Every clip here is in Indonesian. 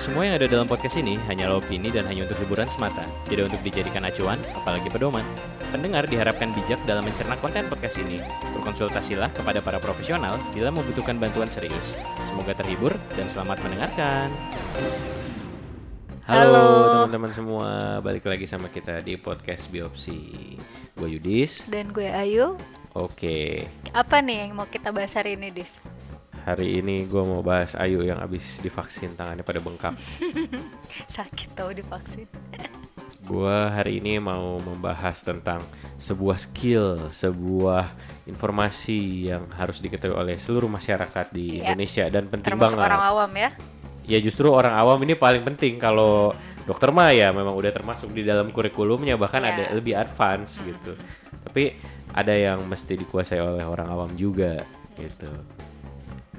Semua yang ada dalam podcast ini hanyalah opini dan hanya untuk hiburan semata, tidak untuk dijadikan acuan, apalagi pedoman. Pendengar diharapkan bijak dalam mencerna konten podcast ini. Berkonsultasilah kepada para profesional bila membutuhkan bantuan serius. Semoga terhibur dan selamat mendengarkan. Halo, teman-teman semua, balik lagi sama kita di podcast Biopsi. Gue Yudis. Dan gue Ayu. Oke, Apa nih yang mau kita bahas hari ini, Dis? Hari ini gue mau bahas Ayu yang abis divaksin tangannya pada bengkak. Sakit tau divaksin. Gua hari ini mau membahas tentang sebuah skill, sebuah informasi yang harus diketahui oleh seluruh masyarakat di Iya. Indonesia dan penting Termasuk banget. orang awam ya. Ya justru orang awam ini paling penting kalau dokter mah ya memang udah termasuk di dalam kurikulumnya bahkan Iya. ada lebih advance gitu. Tapi ada yang mesti dikuasai oleh orang awam juga gitu.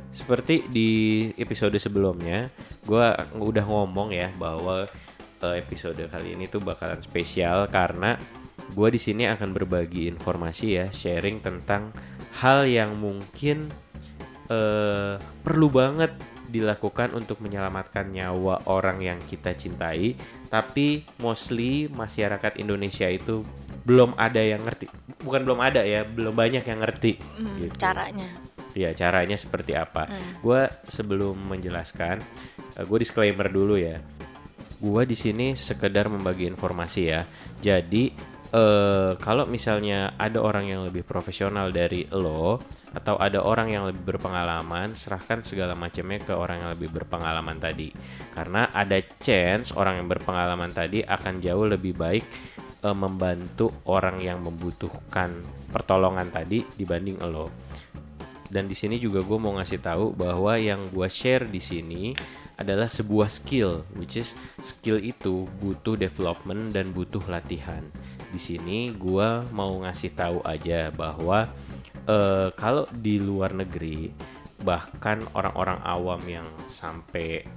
Seperti di episode sebelumnya, gua udah ngomong ya bahwa eh, episode kali ini tuh bakalan spesial karena gua di sini akan berbagi informasi ya, sharing tentang hal yang mungkin eh, perlu banget dilakukan untuk menyelamatkan nyawa orang yang kita cintai, tapi mostly masyarakat Indonesia itu belum ada yang ngerti. Bukan belum ada ya, belum banyak yang ngerti. Hmm, gitu. Caranya. Ya, caranya seperti apa? Hmm. Gue sebelum menjelaskan, gue disclaimer dulu ya. Gue di sini sekedar membagi informasi ya. Jadi eh kalau misalnya ada orang yang lebih profesional dari lo atau ada orang yang lebih berpengalaman, serahkan segala macamnya ke orang yang lebih berpengalaman tadi. Karena ada chance orang yang berpengalaman tadi akan jauh lebih baik eh, membantu orang yang membutuhkan pertolongan tadi dibanding lo dan di sini juga gue mau ngasih tahu bahwa yang gue share di sini adalah sebuah skill, which is skill itu butuh development dan butuh latihan. Di sini gue mau ngasih tahu aja bahwa eh, kalau di luar negeri bahkan orang-orang awam yang sampai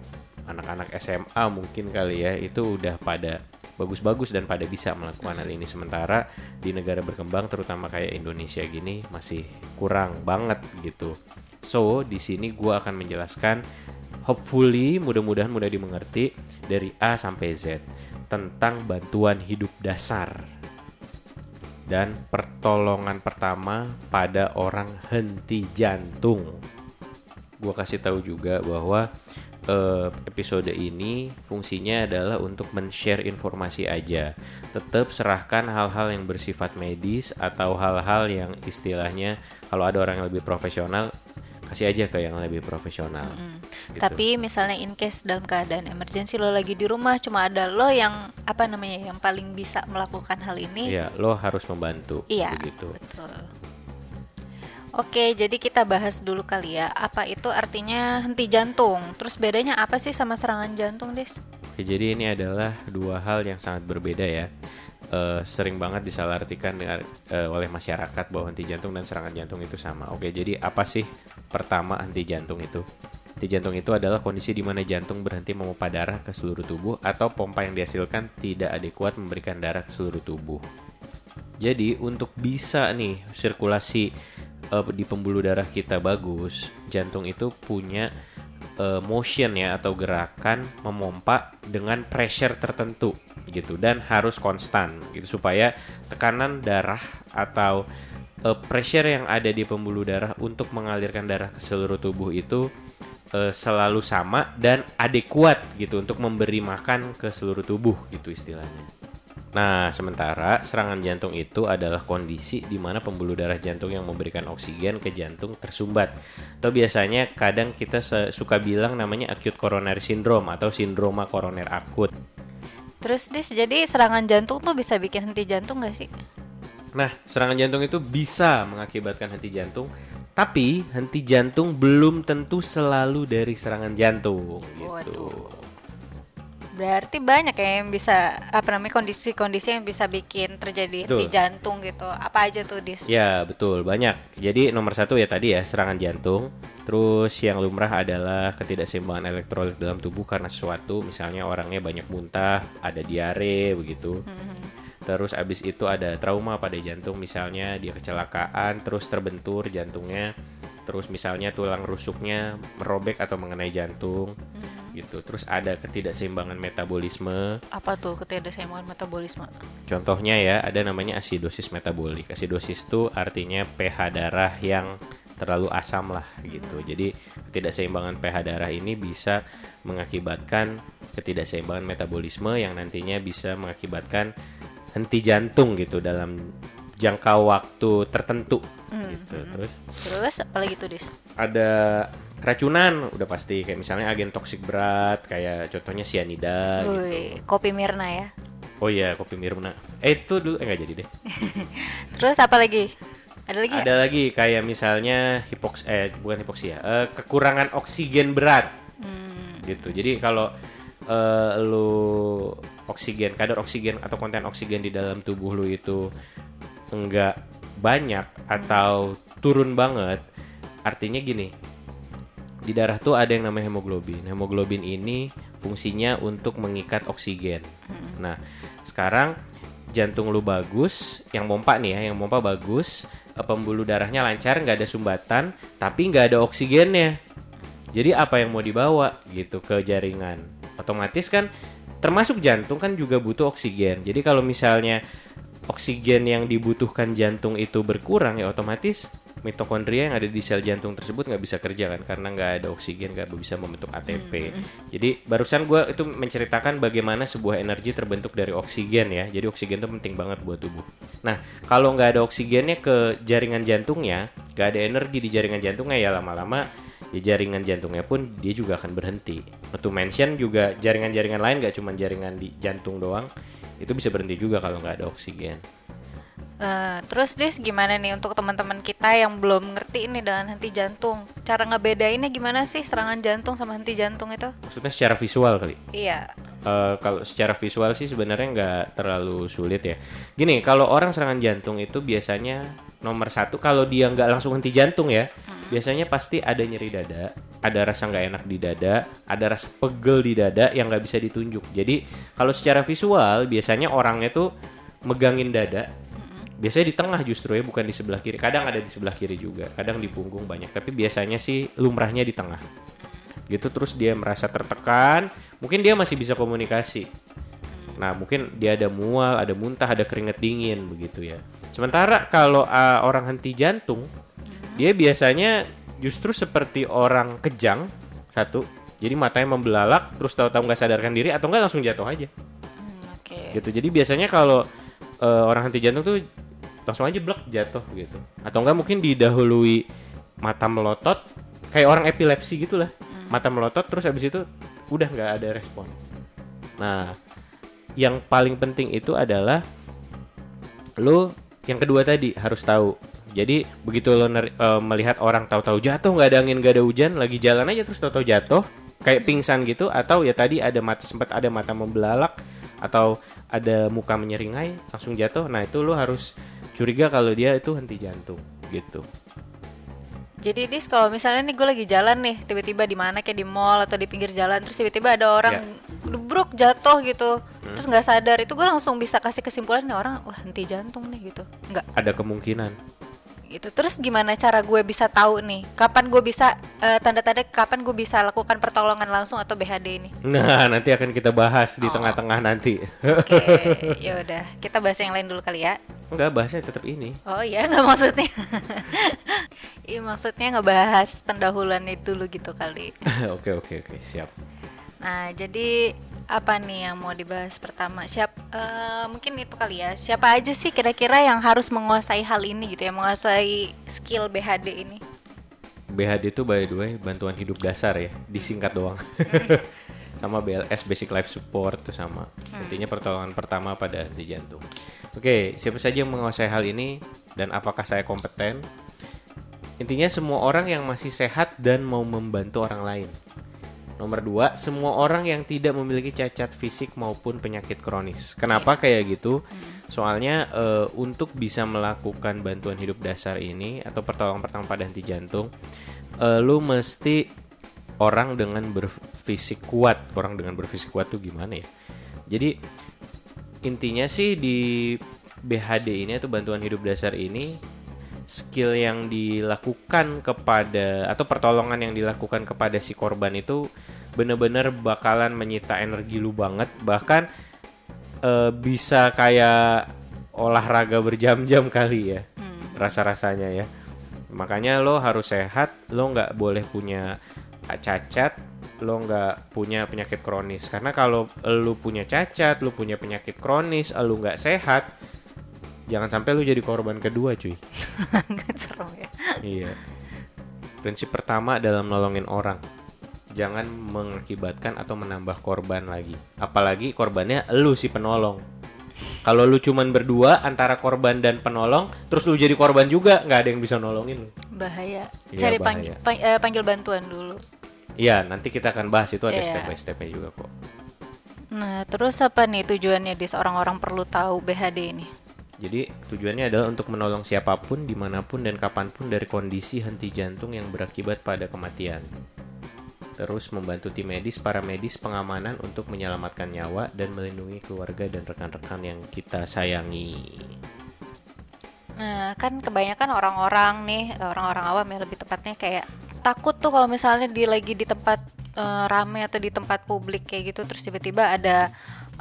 anak-anak SMA mungkin kali ya itu udah pada bagus-bagus dan pada bisa melakukan hal ini sementara di negara berkembang terutama kayak Indonesia gini masih kurang banget gitu. So di sini gua akan menjelaskan hopefully mudah-mudahan mudah dimengerti dari A sampai Z tentang bantuan hidup dasar dan pertolongan pertama pada orang henti jantung. Gua kasih tahu juga bahwa eh, episode ini fungsinya adalah untuk men-share informasi aja. Tetap serahkan hal-hal yang bersifat medis atau hal-hal yang istilahnya kalau ada orang yang lebih profesional kasih aja ke yang lebih profesional. Gitu. Tapi misalnya in case dalam keadaan emergency lo lagi di rumah cuma ada lo yang apa namanya yang paling bisa melakukan hal ini. Iya, lo harus membantu Iya, begitu. betul. Oke, jadi kita bahas dulu kali ya. Apa itu artinya henti jantung? Terus bedanya apa sih sama serangan jantung, Des? Oke, jadi ini adalah dua hal yang sangat berbeda ya. Eh, sering banget disalahartikan dengan, eh, oleh masyarakat bahwa henti jantung dan serangan jantung itu sama. Oke, jadi apa sih pertama henti jantung itu? Henti jantung itu adalah kondisi di mana jantung berhenti memompa darah ke seluruh tubuh atau pompa yang dihasilkan tidak adekuat memberikan darah ke seluruh tubuh. Jadi untuk bisa nih sirkulasi eh, di pembuluh darah kita bagus, jantung itu punya eh, motion ya atau gerakan memompa dengan pressure tertentu gitu dan harus konstan gitu supaya tekanan darah atau eh, pressure yang ada di pembuluh darah untuk mengalirkan darah ke seluruh tubuh itu selalu sama dan adekuat gitu untuk memberi makan ke seluruh tubuh gitu istilahnya. Nah, sementara serangan jantung itu adalah kondisi di mana pembuluh darah jantung yang memberikan oksigen ke jantung tersumbat. Atau biasanya kadang kita suka bilang namanya acute coronary syndrome atau sindroma koroner akut. Terus Des, jadi serangan jantung tuh bisa bikin henti jantung gak sih? Nah, serangan jantung itu bisa mengakibatkan henti jantung, tapi henti jantung belum tentu selalu dari serangan jantung gitu. Waduh. Berarti banyak ya yang bisa apa namanya kondisi-kondisi yang bisa bikin terjadi henti Betul. jantung gitu. Apa aja tuh Dis? Ya betul banyak. Jadi nomor satu ya tadi ya serangan jantung. Terus yang lumrah adalah ketidakseimbangan elektrolit dalam tubuh karena sesuatu, misalnya orangnya banyak muntah, ada diare begitu. Terus abis itu ada trauma pada jantung, misalnya dia kecelakaan, terus terbentur jantungnya. Terus misalnya tulang rusuknya merobek atau mengenai jantung. Gitu. Terus ada ketidakseimbangan metabolisme. Apa tuh ketidakseimbangan metabolisme? Contohnya ya, ada namanya asidosis metabolik. Asidosis itu artinya pH darah yang terlalu asam lah gitu. Jadi ketidakseimbangan pH darah ini bisa mengakibatkan ketidakseimbangan metabolisme yang nantinya bisa mengakibatkan henti jantung gitu dalam jangka waktu tertentu gitu. Terus Terus apalagi tuh Dis? ada keracunan udah pasti kayak misalnya agen toksik berat kayak contohnya sianida gitu. Wih, kopi Mirna ya. Oh iya kopi Mirna. Eh itu dulu eh nggak jadi deh. Terus apa lagi? Ada lagi? Ada lagi kayak misalnya hipoks eh bukan hipoksia, eh, kekurangan oksigen berat. Hmm, Gitu. Jadi kalau eh, lu oksigen, kadar oksigen atau konten oksigen di dalam tubuh lu itu enggak banyak atau turun banget, artinya gini. Di darah tuh ada yang namanya hemoglobin. Hemoglobin ini fungsinya untuk mengikat oksigen. Nah, sekarang jantung lu bagus, yang pompa nih ya, yang pompa bagus, eh, pembuluh darahnya lancar, nggak ada sumbatan, tapi nggak ada oksigennya. Jadi apa yang mau dibawa gitu ke jaringan? Otomatis kan termasuk jantung kan juga butuh oksigen. Jadi kalau misalnya oksigen yang dibutuhkan jantung itu berkurang ya otomatis mitokondria yang ada di sel jantung tersebut nggak bisa kerja kan karena nggak ada oksigen nggak bisa membentuk ATP. Jadi barusan gue itu menceritakan bagaimana sebuah energi terbentuk dari oksigen ya. Jadi oksigen itu penting banget buat tubuh. Nah kalau nggak ada oksigennya ke jaringan jantungnya, nggak ada energi di jaringan jantungnya ya lama-lama ya jaringan jantungnya pun dia juga akan berhenti. To mention juga jaringan-jaringan lain nggak cuma jaringan di jantung doang, itu bisa berhenti juga kalau nggak ada oksigen. Eh, terus Dis gimana nih untuk teman-teman kita yang belum ngerti ini dengan henti jantung? Cara ngebedainnya gimana sih serangan jantung sama henti jantung itu? Maksudnya secara visual kali. Iya. Eh, kalau secara visual sih sebenarnya nggak terlalu sulit ya. Gini, kalau orang serangan jantung itu biasanya nomor satu kalau dia nggak langsung henti jantung ya, biasanya pasti ada nyeri dada, ada rasa nggak enak di dada, ada rasa pegel di dada yang nggak bisa ditunjuk. Jadi kalau secara visual biasanya orangnya tuh megangin dada, biasanya di tengah justru ya bukan di sebelah kiri. Kadang ada di sebelah kiri juga, kadang di punggung banyak, tapi biasanya sih lumrahnya di tengah. Gitu terus dia merasa tertekan. Mungkin dia masih bisa komunikasi. Nah mungkin dia ada mual ada muntah ada keringet dingin begitu ya. Sementara kalau uh, orang henti jantung dia biasanya justru seperti orang kejang satu. Jadi matanya membelalak terus tahu-tahu nggak sadarkan diri atau nggak langsung jatuh aja. Hmm, gitu. Jadi biasanya kalau uh, orang henti jantung tuh langsung aja blek jatuh gitu. Atau enggak mungkin didahului mata melotot kayak orang epilepsi gitulah mata melotot terus habis itu udah nggak ada respon. Nah yang paling penting itu adalah lo yang kedua tadi harus tahu. Jadi begitu lo ner- eh, melihat orang tahu-tahu jatuh nggak ada angin nggak ada hujan lagi jalan aja terus tahu-tahu jatuh kayak pingsan gitu atau ya tadi ada mata sempat ada mata membelalak atau ada muka menyeringai langsung jatuh. Nah itu lo harus curiga kalau dia itu henti jantung gitu. Jadi Dis kalau misalnya nih gue lagi jalan nih tiba-tiba di mana kayak di mall atau di pinggir jalan terus tiba-tiba ada orang gebruk jatuh gitu terus nggak sadar itu gue langsung bisa kasih kesimpulan nih orang wah henti jantung nih gitu. Nggak. Ada kemungkinan gitu. Terus gimana cara gue bisa tahu nih kapan gue bisa eh, tanda-tanda kapan gue bisa lakukan pertolongan langsung atau BHD ini? Nah nanti akan kita bahas di Oh. tengah-tengah nanti. Oke ya udah. Kita bahas yang lain dulu kali ya. Enggak bahasnya tetap ini. Oh iya nggak maksudnya. Iya maksudnya ngebahas pendahuluan itu dulu gitu kali. Oke oke oke. Siap. Nah, jadi apa nih yang mau dibahas pertama? Siap eh, mungkin itu kali ya. Siapa aja sih kira-kira yang harus menguasai hal ini gitu ya, menguasai skill BHD ini? BHD itu by the way bantuan hidup dasar ya. Disingkat doang. Sama BLS Basic Life Support tuh sama. Intinya pertolongan pertama pada henti jantung. Oke siapa saja yang menguasai hal ini dan apakah saya kompeten? Intinya semua orang yang masih sehat dan mau membantu orang lain Nomor dua, semua orang yang tidak memiliki cacat fisik maupun penyakit kronis. Kenapa kayak gitu? Soalnya eh, untuk bisa melakukan bantuan hidup dasar ini atau pertolongan pertama pada henti jantung, eh, lu mesti orang dengan berfisik kuat. Orang dengan berfisik kuat tuh gimana ya? Jadi intinya sih di BHD ini atau bantuan hidup dasar ini skill yang dilakukan kepada atau pertolongan yang dilakukan kepada si korban itu bener-bener bakalan menyita energi lu banget. Bahkan eh, bisa kayak olahraga berjam-jam kali ya Hmm. rasa-rasanya ya. Makanya lo harus sehat lo nggak boleh punya cacat lo nggak punya penyakit kronis. Karena kalau lo punya cacat lo punya penyakit kronis lo nggak sehat jangan sampai lo jadi korban kedua cuy serem ya Iya. Prinsip pertama dalam nolongin orang, jangan mengakibatkan atau menambah korban lagi. Apalagi korbannya lu si penolong. Kalau lu cuman berdua antara korban dan penolong, terus lu jadi korban juga, nggak ada yang bisa nolongin lu. bahaya Iya, cari bahaya. panggil pang- eh, panggil bantuan dulu Iya, nanti kita akan bahas itu ada Iya. step by stepnya juga kok. nah terus apa nih tujuannya dis orang-orang perlu tahu BHD ini Jadi tujuannya adalah untuk menolong siapa pun, di mana pun dan kapan pun dari kondisi henti jantung yang berakibat pada kematian. Terus membantu tim medis, para medis, pengamanan untuk menyelamatkan nyawa dan melindungi keluarga dan rekan-rekan yang kita sayangi. Nah, kan kebanyakan orang-orang nih, orang-orang awam ya lebih tepatnya kayak takut tuh kalau misalnya di lagi di tempat eh, rame atau di tempat publik kayak gitu terus tiba-tiba ada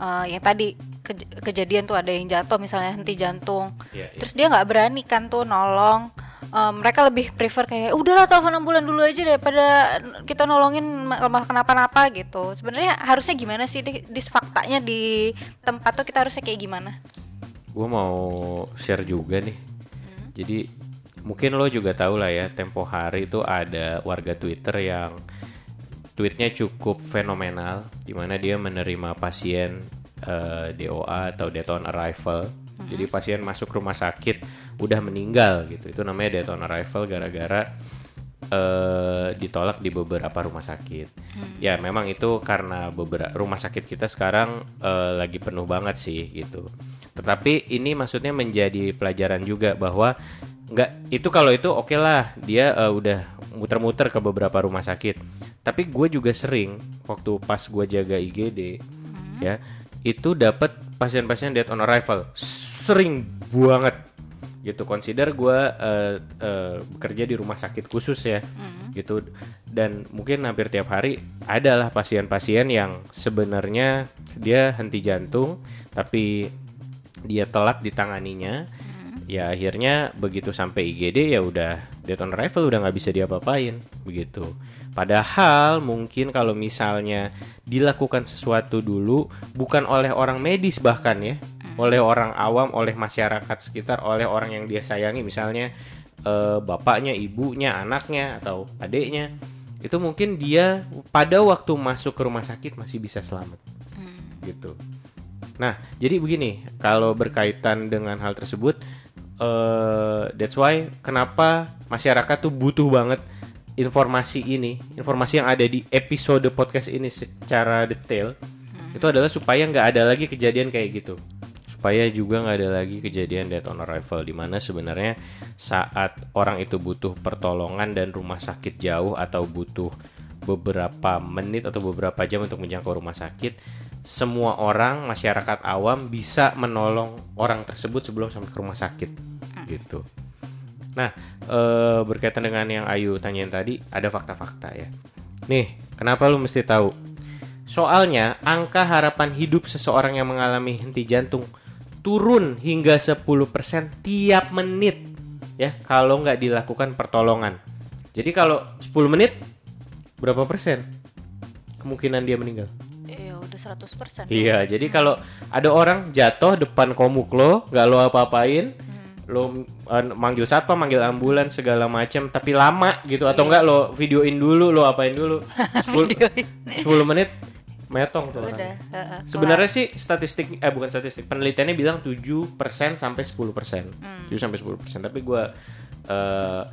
eh, yang tadi kej- kejadian tuh ada yang jatuh misalnya henti jantung. Iya, iya. Terus dia nggak berani kan tuh nolong. Eh, mereka lebih prefer kayak udahlah telepon ambulan dulu aja daripada kita nolongin ma- malah kenapa-napa gitu. Sebenarnya harusnya gimana sih di, dis faktanya di tempat tuh kita harusnya kayak gimana? Gue mau share juga nih. Jadi mungkin lo juga tahu lah ya, tempo hari itu ada warga Twitter yang tweetnya cukup fenomenal, di mana dia menerima pasien eh, DOA atau death on arrival. Jadi pasien masuk rumah sakit udah meninggal gitu. Itu namanya death on arrival gara-gara eh, ditolak di beberapa rumah sakit. Ya memang itu karena beberapa rumah sakit kita sekarang eh, lagi penuh banget sih gitu. Tetapi ini maksudnya menjadi pelajaran juga bahwa nggak itu kalau itu oke lah. Dia eh, udah muter-muter ke beberapa rumah sakit. Tapi gue juga sering waktu pas gue jaga IGD ya itu dapat pasien-pasien death on arrival. Sering banget. Gitu consider gue bekerja di rumah sakit khusus ya. Gitu. Dan mungkin hampir tiap hari adalah pasien-pasien yang sebenarnya dia henti jantung tapi dia telat ditanganinya ya akhirnya begitu sampai IGD ya udah death on arrival udah nggak bisa diapa-apain begitu. Padahal mungkin kalau misalnya dilakukan sesuatu dulu bukan oleh orang medis bahkan ya oleh orang awam oleh masyarakat sekitar oleh orang yang dia sayangi misalnya eh, bapaknya ibunya anaknya atau adiknya itu mungkin dia pada waktu masuk ke rumah sakit masih bisa selamat gitu. Nah, jadi begini, kalau berkaitan dengan hal tersebut, eh that's why kenapa masyarakat tuh butuh banget informasi ini, informasi yang ada di episode podcast ini secara detail, itu adalah supaya nggak ada lagi kejadian kayak gitu, supaya juga nggak ada lagi kejadian death on arrival di mana sebenarnya saat orang itu butuh pertolongan dan rumah sakit jauh atau butuh beberapa menit atau beberapa jam untuk menjangkau rumah sakit, semua orang masyarakat awam bisa menolong orang tersebut sebelum sampai ke rumah sakit, gitu. Nah, eh, berkaitan dengan yang Ayu tanyain tadi, ada fakta-fakta ya. Nih, kenapa lu mesti tahu? Soalnya angka harapan hidup seseorang yang mengalami henti jantung turun hingga 10% tiap menit ya kalau nggak dilakukan pertolongan. Jadi kalau 10 menit berapa persen kemungkinan dia meninggal? Ya udah 100%. Iya, jadi kalau ada orang jatuh depan komuk lo, nggak lo apa-apain, lo eh, manggil satpam, manggil ambulan segala macam, tapi lama gitu atau enggak lo videoin dulu, lo apain dulu, 10, 10 menit metong tuh orang. Udah, heeh, Sebenarnya sih statistik eh bukan statistik, penelitiannya bilang 7% sampai 10%. 7 sampai 10%, tapi gua eh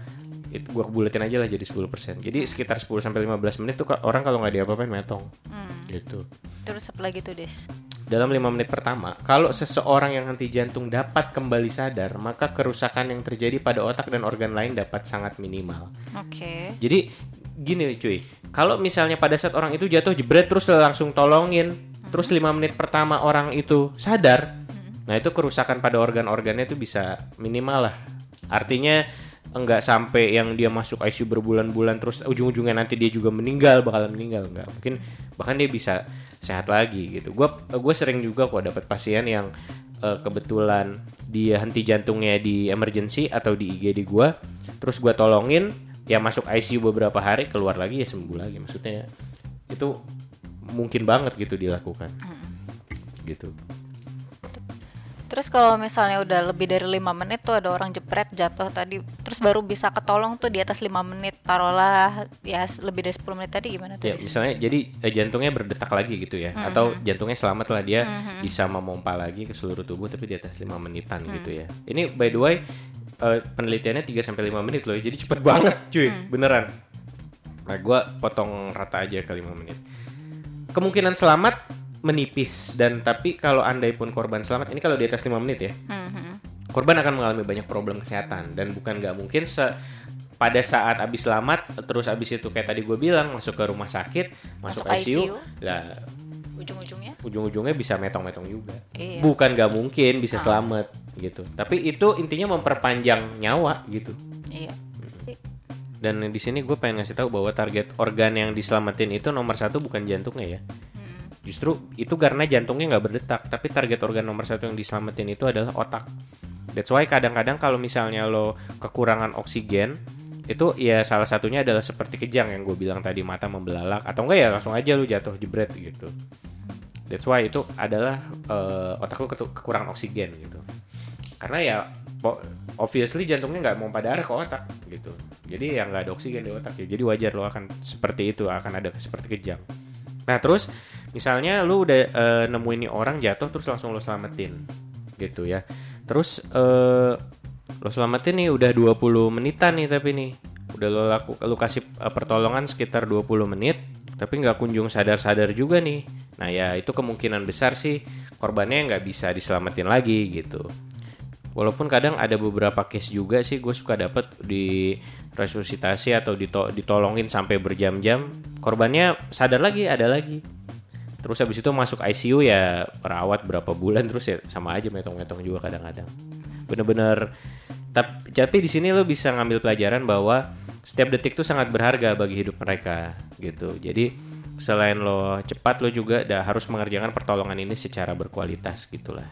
itu gua buletin aja lah jadi 10%. Jadi sekitar 10 sampai 15 menit tuh orang kalau nggak diapa-apain metong. Gitu. Terus apa lagi tuh, Des? Dalam 5 menit pertama, kalau seseorang yang henti jantung dapat kembali sadar, maka kerusakan yang terjadi pada otak dan organ lain dapat sangat minimal. Oke. Jadi gini cuy, kalau misalnya pada saat orang itu jatuh jebret terus langsung tolongin, terus 5 menit pertama orang itu sadar, nah itu kerusakan pada organ-organnya itu bisa minimal lah. Artinya enggak sampai yang dia masuk ICU berbulan-bulan terus ujung-ujungnya nanti dia juga meninggal bakalan meninggal enggak. Mungkin bahkan dia bisa sehat lagi gitu. Gue gue sering juga kok dapat pasien yang uh, kebetulan dia henti jantungnya di emergency atau di IGD gue terus gue tolongin ya masuk ICU beberapa hari keluar lagi ya sembuh lagi maksudnya itu mungkin banget gitu dilakukan. Gitu Terus kalau misalnya udah lebih dari lima menit tuh ada orang jepret jatuh tadi, terus baru bisa ketolong tuh di atas lima menit, taruhlah ya lebih dari 10 menit tadi gimana tuh? Ya, misalnya jadi eh, jantungnya berdetak lagi gitu ya, Mm-hmm. atau jantungnya selamat lah dia bisa memompa lagi ke seluruh tubuh tapi di atas lima menitan Mm. gitu ya. Ini by the way eh, penelitiannya 3 sampai 5 menit loh, jadi cepet banget cuy, Mm. beneran. Nah, gua potong rata aja ke 5 menit. Kemungkinan selamat menipis dan tapi kalau andai pun korban selamat ini kalau di atas 5 menit ya. Mhm. korban akan mengalami banyak problem kesehatan dan bukan nggak mungkin se pada saat abis selamat terus abis itu kayak tadi gue bilang masuk ke rumah sakit masuk, Masuk ICU, ICU. lah Ujung-ujungnya? ujung-ujungnya bisa metong-metong juga Iya. bukan nggak mungkin bisa selamat gitu tapi itu intinya memperpanjang nyawa gitu Iya. dan di sini gue pengen ngasih tahu bahwa target organ yang diselamatin itu nomor satu bukan jantungnya ya justru itu karena jantungnya nggak berdetak tapi target organ nomor satu yang diselamatin itu adalah otak. That's why kadang-kadang kalau misalnya lo kekurangan oksigen itu ya salah satunya adalah seperti kejang yang gue bilang tadi mata membelalak atau enggak ya langsung aja lo jatuh jebret gitu. That's why itu adalah eh, otak lo kekurangan oksigen gitu. Karena ya obviously jantungnya nggak mau pada arah ke otak gitu. Jadi ya nggak ada oksigen di otak ya. Jadi wajar lo akan seperti itu akan ada seperti kejang. Nah terus misalnya lu udah eh, nemuin nih orang jatuh terus langsung lo selamatin gitu ya. Terus eh, lo selamatin nih udah 20 menitan nih tapi nih. Udah lo laku lo kasih eh, pertolongan sekitar 20 menit tapi nggak kunjung sadar-sadar juga nih. Nah ya itu kemungkinan besar sih korbannya nggak bisa diselamatin lagi gitu. Walaupun kadang ada beberapa case juga sih gue suka dapet di resusitasi atau dito- ditolongin sampai berjam-jam, korbannya sadar lagi, ada lagi. Terus habis itu masuk ICU ya perawat berapa bulan terus ya sama aja metong-metong juga kadang-kadang. Bener-bener tapi, tapi di sini lo bisa ngambil pelajaran bahwa setiap detik tuh sangat berharga bagi hidup mereka gitu. Jadi selain lo cepat lo juga dah harus mengerjakan pertolongan ini secara berkualitas gitulah.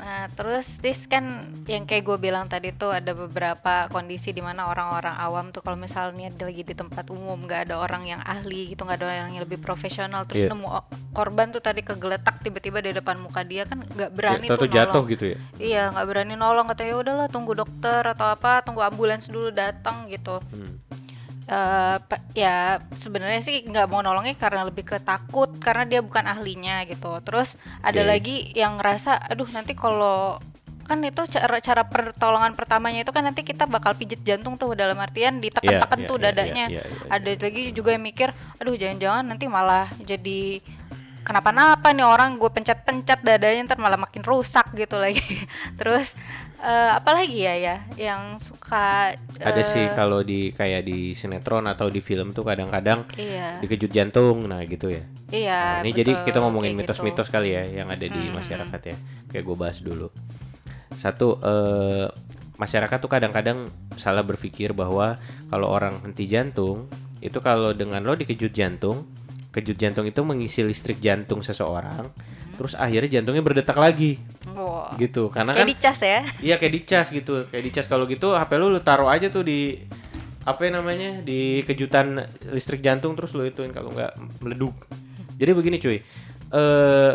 Nah, terus dis kan yang kayak gue bilang tadi tuh ada beberapa kondisi di mana orang-orang awam tuh kalau misalnya dia lagi di tempat umum nggak ada orang yang ahli gitu nggak ada orang yang lebih profesional terus Iya. nemu korban tuh tadi kegeletak tiba-tiba di depan muka dia kan nggak berani Ya, tuh jatuh gitu ya. Iya nggak berani nolong katanya "Ya udahlah tunggu dokter atau apa tunggu ambulans dulu datang gitu. Hmm. Eh, pa- ya sebenarnya sih nggak mau nolongnya karena lebih ke takut karena dia bukan ahlinya gitu. Terus ada lagi yang ngerasa, aduh nanti kalau kan itu cara cara pertolongan pertamanya itu kan nanti kita bakal pijet jantung tuh dalam artian ditekan-tekan Iya, tuh iya, iya, dadanya. iya, iya, iya. Ada lagi juga yang mikir, aduh jangan-jangan nanti malah jadi kenapa-napa nih orang gue pencet-pencet dadanya ntar malah makin rusak gitu lagi. Terus eh, apa lagi ya ya yang suka Ada eh, sih kalau di kayak di sinetron atau di film tuh kadang-kadang Iya. dikejut jantung, nah gitu ya. Iya. Nah, ini jadi betul, kita ngomongin gitu. mitos-mitos kali ya yang ada di masyarakat ya. Kayak gue bahas dulu. Satu eh, masyarakat tuh kadang-kadang salah berpikir bahwa kalau orang henti jantung itu kalau dengan lo dikejut jantung, kejut jantung itu mengisi listrik jantung seseorang, terus akhirnya jantungnya berdetak lagi Wah. gitu. Karena Kayak kan dicas ya. Iya kayak dicas gitu, kayak dicas kalau gitu HP lu lu taruh aja tuh di apa ya namanya di kejutan listrik jantung terus lu ituin kalau nggak meleduk. Jadi begini cuy, eh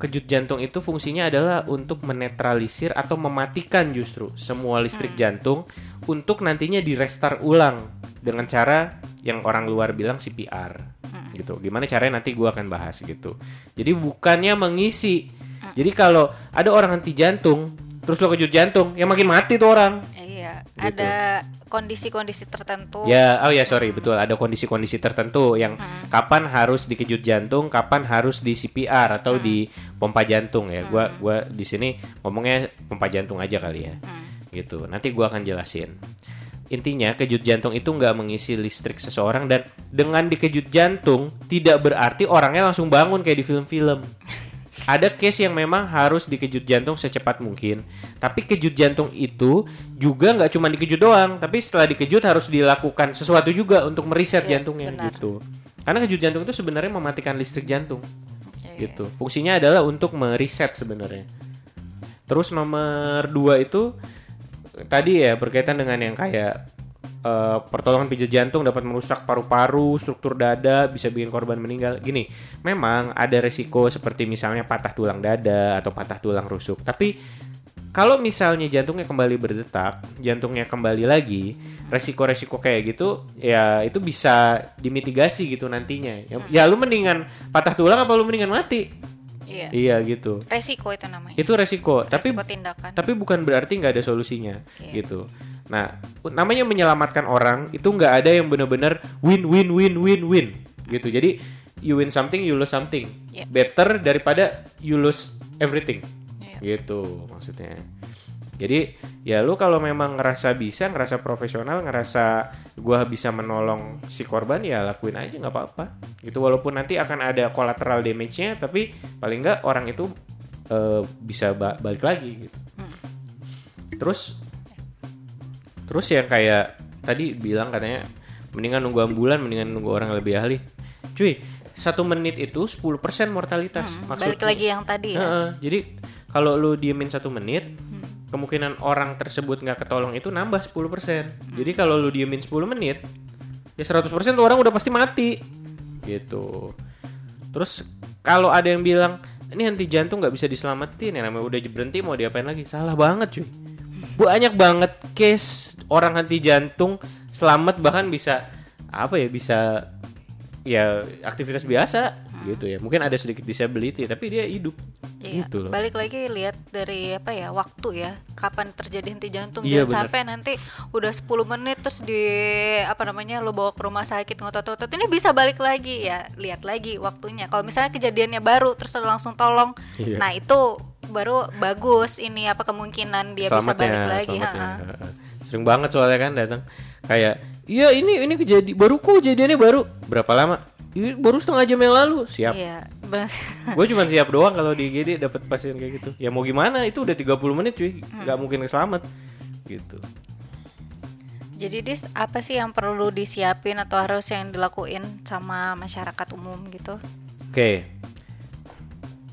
kejut jantung itu fungsinya adalah untuk menetralisir atau mematikan justru semua listrik jantung untuk nantinya di restart ulang dengan cara yang orang luar bilang CPR gitu. Gimana caranya nanti gua akan bahas gitu. Jadi bukannya mengisi. Jadi kalau ada orang henti jantung terus lo kejut jantung, ya makin mati tuh orang. Iya, Gitu. ada kondisi-kondisi tertentu. Ya, oh ya sorry betul ada kondisi-kondisi tertentu yang kapan harus dikejut jantung, kapan harus di CPR atau di pompa jantung ya. Gua gua di sini ngomongnya pompa jantung aja kali ya. Gitu. Nanti gua akan jelasin. Intinya kejut jantung itu nggak mengisi listrik seseorang dan dengan dikejut jantung tidak berarti orangnya langsung bangun kayak di film-film. ada case yang memang harus dikejut jantung secepat mungkin. Tapi kejut jantung itu juga nggak cuma dikejut doang, tapi setelah dikejut harus dilakukan sesuatu juga untuk meriset Iya, jantungnya benar. gitu. Karena kejut jantung itu sebenarnya mematikan listrik jantung Iya. gitu. Fungsinya adalah untuk meriset sebenarnya. Terus nomor dua itu tadi ya berkaitan dengan yang kayak eh, pertolongan pijat jantung dapat merusak paru-paru, struktur dada, bisa bikin korban meninggal. Gini, memang ada resiko seperti misalnya patah tulang dada atau patah tulang rusuk. Tapi kalau misalnya jantungnya kembali berdetak, jantungnya kembali lagi, resiko-resiko kayak gitu ya itu bisa dimitigasi gitu nantinya. Ya, ya lu mendingan patah tulang apa lu mendingan mati? Iya. Iya gitu. Resiko itu namanya. Itu resiko, tapi Resiko tindakan. tapi bukan berarti nggak ada solusinya Iya. gitu. Nah, namanya menyelamatkan orang itu nggak ada yang benar-benar win win win win win gitu. Jadi you win something, you lose something. Iya. Better daripada you lose everything Iya. gitu maksudnya. Jadi ya lu kalau memang ngerasa bisa, ngerasa profesional, ngerasa gua bisa menolong si korban ya lakuin aja nggak apa-apa. Gitu walaupun nanti akan ada collateral damage-nya, tapi paling nggak orang itu eh, bisa ba- balik lagi gitu. Terus terus yang kayak tadi bilang katanya mendingan nunggu ambulan, mendingan nunggu orang yang lebih ahli. Cuy, satu menit itu 10% mortalitas. Hmm, Maksudnya- Balik lagi yang tadi ya. Heeh, jadi kalau lu diemin satu menit, kemungkinan orang tersebut nggak ketolong itu nambah 10%. Jadi kalau lu diemin 10 menit, ya 100% tuh orang udah pasti mati. Gitu. Terus kalau ada yang bilang ini henti jantung nggak bisa diselamatin, ya namanya udah berhenti mau diapain lagi? Salah banget cuy. Banyak banget case orang henti jantung selamat bahkan bisa apa ya bisa ya aktivitas biasa gitu ya. Mungkin ada sedikit disability tapi dia hidup. Iya. Gitu loh. Balik lagi lihat dari apa ya waktu ya, kapan terjadi henti jantung. Iya, Jangan bener. sampai nanti udah 10 menit terus di apa namanya lo bawa ke rumah sakit ngotot-ngotot ini bisa balik lagi ya. Lihat lagi waktunya. Kalau misalnya kejadiannya baru terus lo langsung tolong. Iya. Nah, itu baru bagus ini apa kemungkinan dia bisa Selamatnya, balik lagi. Heeh. Sering banget soalnya kan datang kayak iya ini ini kejadian baru kok kejadiannya baru berapa lama? "Ih, baru setengah jam yang lalu siap. Iya. Gue cuma siap doang kalau di IGD dapat pasien kayak gitu. Ya mau gimana itu udah 30 menit cuy, Hmm. nggak mungkin selamat gitu. Jadi dis apa sih yang perlu disiapin atau harus yang dilakuin sama masyarakat umum gitu? Oke.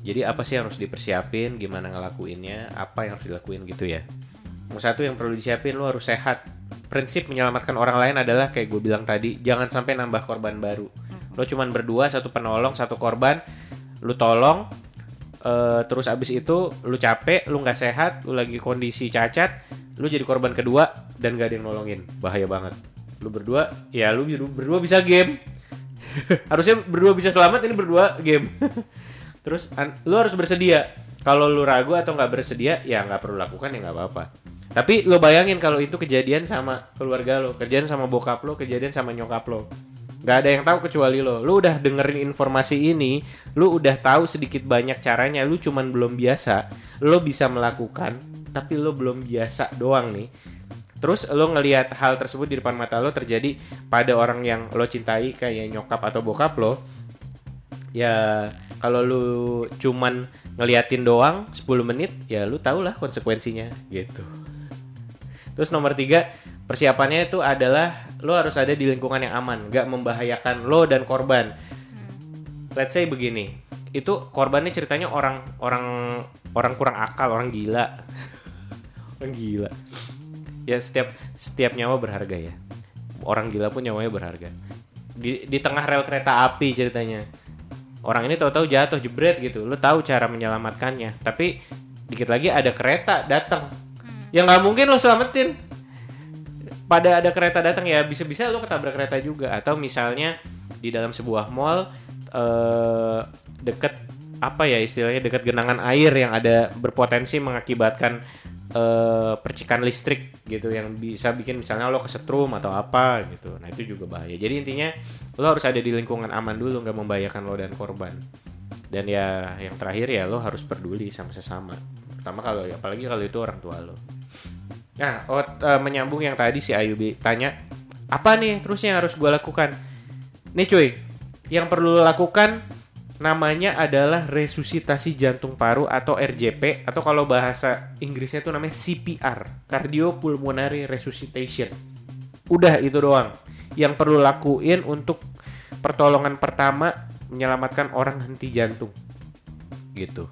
Jadi apa sih yang harus dipersiapin, gimana ngelakuinnya, apa yang harus dilakuin gitu ya. Nomor satu yang perlu disiapin lo harus sehat. Prinsip menyelamatkan orang lain adalah kayak gue bilang tadi, jangan sampai nambah korban baru. Lo cuman berdua, satu penolong, satu korban, lu tolong, eh, terus abis itu lu capek, lu nggak sehat, lu lagi kondisi cacat, lu jadi korban kedua dan gak ada yang nolongin, bahaya banget. Lu berdua, ya lu berdua bisa game, harusnya berdua bisa selamat ini berdua game. Terus an- lu harus bersedia. Kalau lu ragu atau nggak bersedia ya nggak perlu lakukan ya nggak apa-apa tapi lu bayangin kalau itu kejadian sama keluarga lo kejadian sama bokap lo kejadian sama nyokap lo nggak ada yang tahu kecuali lo lu udah dengerin informasi ini lu udah tahu sedikit banyak caranya lu cuman belum biasa lo bisa melakukan tapi lo belum biasa doang nih Terus lo ngelihat hal tersebut di depan mata lo terjadi pada orang yang lo cintai kayak nyokap atau bokap lo. Ya kalau lu cuman ngeliatin doang 10 menit ya lu tau lah konsekuensinya gitu. Terus nomor tiga persiapannya itu adalah lo harus ada di lingkungan yang aman, nggak membahayakan lo dan korban. Let's say begini, itu korbannya ceritanya orang orang orang kurang akal, orang gila, orang gila. Ya setiap setiap nyawa berharga ya. Orang gila pun nyawanya berharga. Di di tengah rel kereta api ceritanya. Orang ini tahu-tahu jatuh jebret gitu. Lo tahu cara menyelamatkannya. Tapi dikit lagi ada kereta datang ya nggak mungkin lo selamatin. Pada ada kereta datang ya bisa-bisa lo ketabrak kereta juga. Atau misalnya di dalam sebuah mall eh, deket apa ya istilahnya dekat genangan air yang ada berpotensi mengakibatkan eh, percikan listrik gitu yang bisa bikin misalnya lo kesetrum atau apa gitu. Nah itu juga bahaya. Jadi intinya lo harus ada di lingkungan aman dulu nggak membahayakan lo dan korban. Dan ya yang terakhir ya lo harus peduli sama sesama pertama kalau apalagi kalau itu orang tua lo nah oh, eh, menyambung yang tadi si Ayubi tanya apa nih terus yang harus gue lakukan nih cuy yang perlu lo lakukan namanya adalah resusitasi jantung paru atau RJP atau kalau bahasa Inggrisnya itu namanya CPR, cardiopulmonary resuscitation. Udah itu doang. Yang perlu lakuin untuk pertolongan pertama menyelamatkan orang henti jantung. Gitu.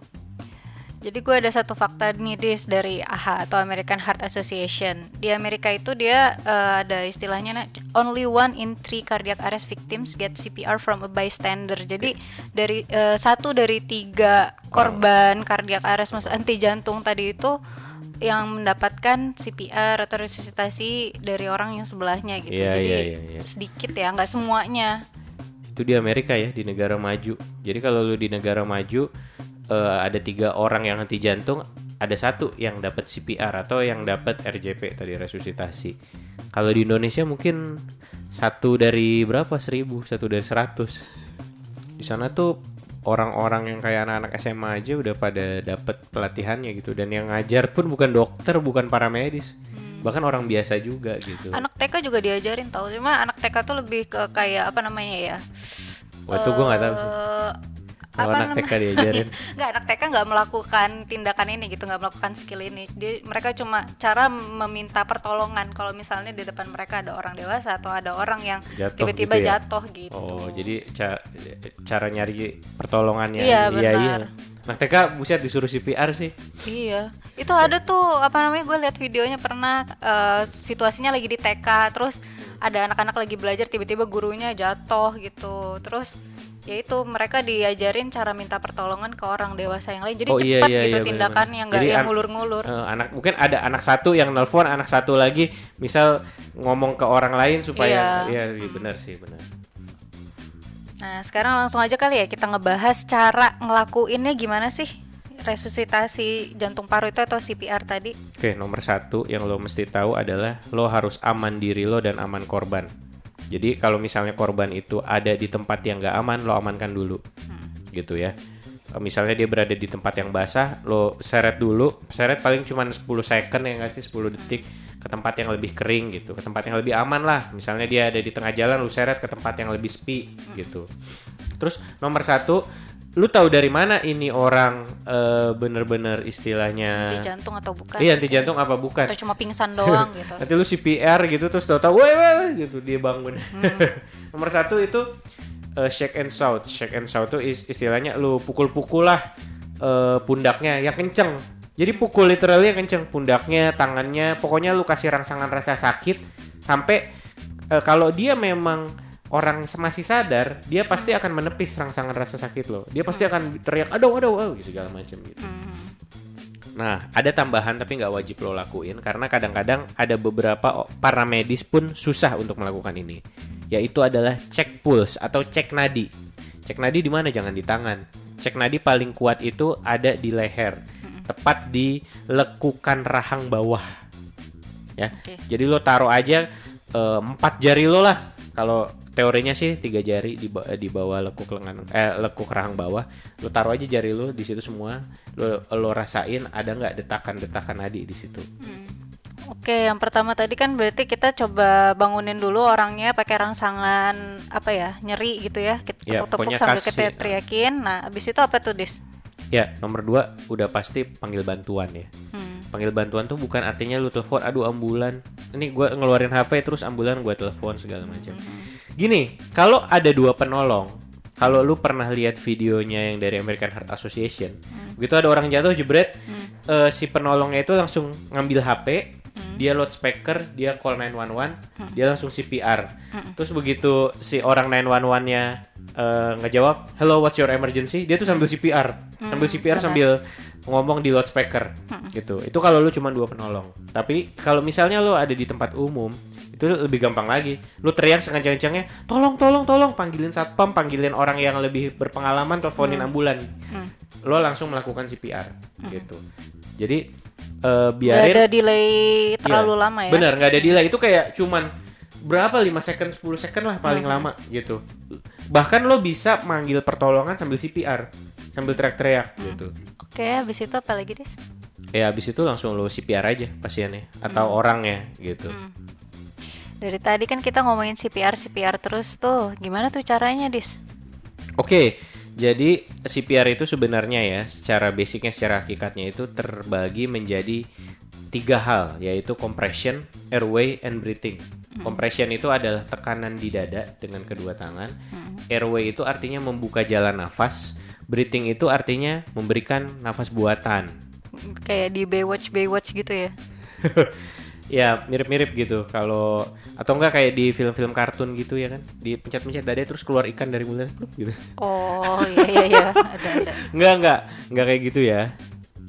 Jadi gue ada satu fakta nih dis dari AHA atau American Heart Association. Di Amerika itu dia uh, ada istilahnya nah, only one in three cardiac arrest victims get CPR from a bystander. Jadi dari uh, satu dari tiga korban cardiac arrest maksud henti jantung tadi itu yang mendapatkan CPR atau resusitasi dari orang yang sebelahnya gitu. Iya, Jadi iya, iya, iya. sedikit ya, nggak semuanya. Itu di Amerika ya, di negara maju. Jadi kalau lu di negara maju eh, ada tiga orang yang henti jantung, ada satu yang dapat CPR atau yang dapat RJP tadi resusitasi. Kalau di Indonesia mungkin satu dari berapa seribu, satu dari seratus. Di sana tuh orang-orang yang kayak anak-anak SMA aja udah pada dapat pelatihannya gitu dan yang ngajar pun bukan dokter, bukan paramedis. Bahkan orang biasa juga gitu. Anak TK juga diajarin tau cuma anak TK tuh lebih ke kayak apa namanya ya? Wah itu gue nggak tahu. Apa anak TK diajarin. nggak anak TK nggak melakukan tindakan ini gitu nggak melakukan skill ini dia mereka cuma cara meminta pertolongan kalau misalnya di depan mereka ada orang dewasa atau ada orang yang Jatuh tiba-tiba gitu ya? jatuh gitu Oh, jadi ca- cara nyari pertolongannya. Iya, iya. benar. Nah, TK buset disuruh CPR sih. Iya, itu ada tuh apa namanya gue lihat videonya pernah eh, situasinya lagi di TK, terus ada anak-anak lagi belajar tiba-tiba gurunya jatuh gitu, terus ya itu mereka diajarin cara minta pertolongan ke orang dewasa yang lain, jadi Oh, iya, cepat iya, gitu iya, tindakannya benar-benar. nggak Jadi yang an- ngulur-ngulur. Eh, anak mungkin ada anak satu yang nelpon, anak satu lagi misal ngomong ke orang lain supaya Iya. iya iya, benar sih, benar. Nah sekarang langsung aja kali ya kita ngebahas cara ngelakuinnya gimana sih resusitasi jantung paru itu atau CPR tadi. Oke, nomor satu yang lo mesti tahu adalah lo harus aman diri lo dan aman korban. Jadi kalau misalnya korban itu ada di tempat yang gak aman, lo amankan dulu, gitu ya. Misalnya dia berada di tempat yang basah, lo seret dulu, seret paling cuma 10 second ya nggak sih, 10 detik ke tempat yang lebih kering gitu, ke tempat yang lebih aman lah. Misalnya dia ada di tengah jalan, lo seret ke tempat yang lebih sepi gitu. Terus nomor satu, lu tahu dari mana ini orang eh, bener-bener istilahnya Di jantung atau bukan? Iya anti jantung apa bukan? Atau cuma pingsan doang gitu. Nanti lu CPR gitu terus tahu-tahu weh weh weh," gitu dia bangun. Nomor satu itu eh, shake and shout. Shake and shout is- istilahnya lu pukul-pukul lah eh, pundaknya yang kenceng. Jadi pukul literally yang kenceng pundaknya, tangannya, pokoknya lu kasih rangsangan rasa sakit sampai eh, kalau dia memang orang masih sadar, dia pasti akan menepis rangsangan rasa sakit lo. Dia pasti akan teriak aduh aduh aduh gitu segala macam gitu. Hmm. Nah, ada tambahan tapi nggak wajib lo lakuin karena kadang-kadang ada beberapa o- paramedis pun susah untuk melakukan ini. Yaitu adalah cek pulse atau cek nadi. Cek nadi di mana? Jangan di tangan. Cek nadi paling kuat itu ada di leher, tepat di lekukan rahang bawah. Ya. Oke. Jadi lo taruh aja eh, empat jari lo lah. Kalau teorinya sih tiga jari di, di bawah lekuk lengan eh lekuk rahang bawah. Lo taruh aja jari lo di situ semua. Lo lo rasain ada nggak detakan-detakan nadi di situ. Oke, yang pertama tadi kan berarti kita coba bangunin dulu orangnya pakai rangsangan apa ya nyeri gitu ya, kita Ya, pokoknya sambil kasih, kita teriakin. Nah, abis itu apa tuh dis? Ya, nomor dua udah pasti panggil bantuan ya. Hmm. Panggil bantuan tuh bukan artinya lu telepon, aduh ambulan. Ini gua ngeluarin HP terus ambulan gua telepon segala macam. Gini, kalau ada dua penolong, kalau lu pernah lihat videonya yang dari American Heart Association, begitu ada orang jatuh jebret, eh, si penolongnya itu langsung ngambil HP, dia loudspeaker, dia call 911, dia langsung CPR. Terus begitu si orang 911-nya eh, ngejawab, "Hello, what's your emergency?" Dia tuh sambil CPR, sambil CPR sambil ngomong di loudspeaker gitu. Itu kalau lu cuma dua penolong. Tapi kalau misalnya lu ada di tempat umum, itu lebih gampang lagi. Lu teriak sekencang-kencangnya, "Tolong, tolong, tolong!" panggilin satpam, panggilin orang yang lebih berpengalaman, teleponin ambulan. Lo langsung melakukan CPR gitu. Jadi Gak biarin ada delay terlalu Iya, lama ya? Bener, nggak ada delay. Itu kayak cuman berapa 5 second, 10 second lah paling Hmm. lama gitu. Bahkan lo bisa manggil pertolongan sambil CPR, sambil teriak-teriak Hmm. gitu. Oke, abis itu apa lagi dis? Ya habis itu langsung lo CPR aja pasiennya atau Hmm. orangnya gitu. Dari tadi kan kita ngomongin CPR CPR terus tuh, gimana tuh caranya dis? Oke, Jadi CPR itu sebenarnya ya, secara basicnya, secara hakikatnya itu terbagi menjadi tiga hal, yaitu compression, airway, and breathing. Compression itu adalah tekanan di dada dengan kedua tangan. Airway itu artinya membuka jalan nafas. Breathing itu artinya memberikan nafas buatan. Kayak di Baywatch Baywatch gitu ya. ya mirip-mirip gitu. Kalau atau enggak kayak di film-film kartun gitu ya kan? Dipencet-pencet dada terus keluar ikan dari mulut gitu. Oh iya iya iya. Ada ada. enggak enggak. Enggak kayak gitu ya.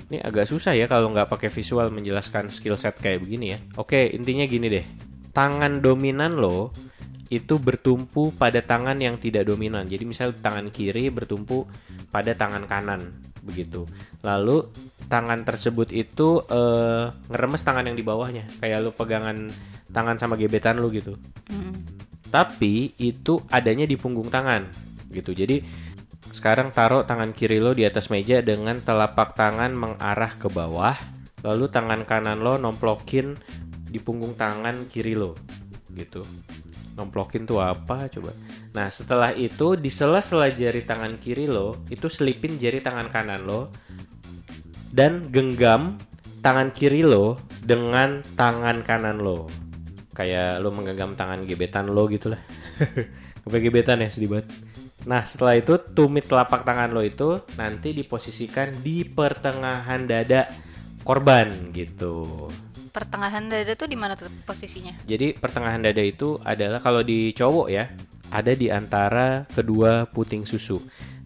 Ini agak susah ya kalau nggak pakai visual menjelaskan skill set kayak begini ya. Oke intinya gini deh. Tangan dominan lo itu bertumpu pada tangan yang tidak dominan. Jadi misal tangan kiri bertumpu pada tangan kanan begitu. Lalu tangan tersebut itu eh, ngeremes tangan yang di bawahnya. Kayak lu pegangan tangan sama gebetan lu gitu. Mm. tapi itu adanya di punggung tangan gitu. Jadi sekarang taruh tangan kiri lo di atas meja dengan telapak tangan mengarah ke bawah lalu tangan kanan lo nomplokin di punggung tangan kiri lo gitu. Nomplokin tuh apa coba nah setelah itu di sela-sela jari tangan kiri lo itu selipin jari tangan kanan lo dan genggam tangan kiri lo dengan tangan kanan lo. Kayak lo menggenggam tangan gebetan lo gitu lah. Gebetan ya? Sedih banget. Nah setelah itu tumit telapak tangan lo itu nanti diposisikan di pertengahan dada korban gitu. Pertengahan dada tuh di mana tuh posisinya? jadi pertengahan dada itu adalah kalau di cowok ya ada di antara kedua puting susu.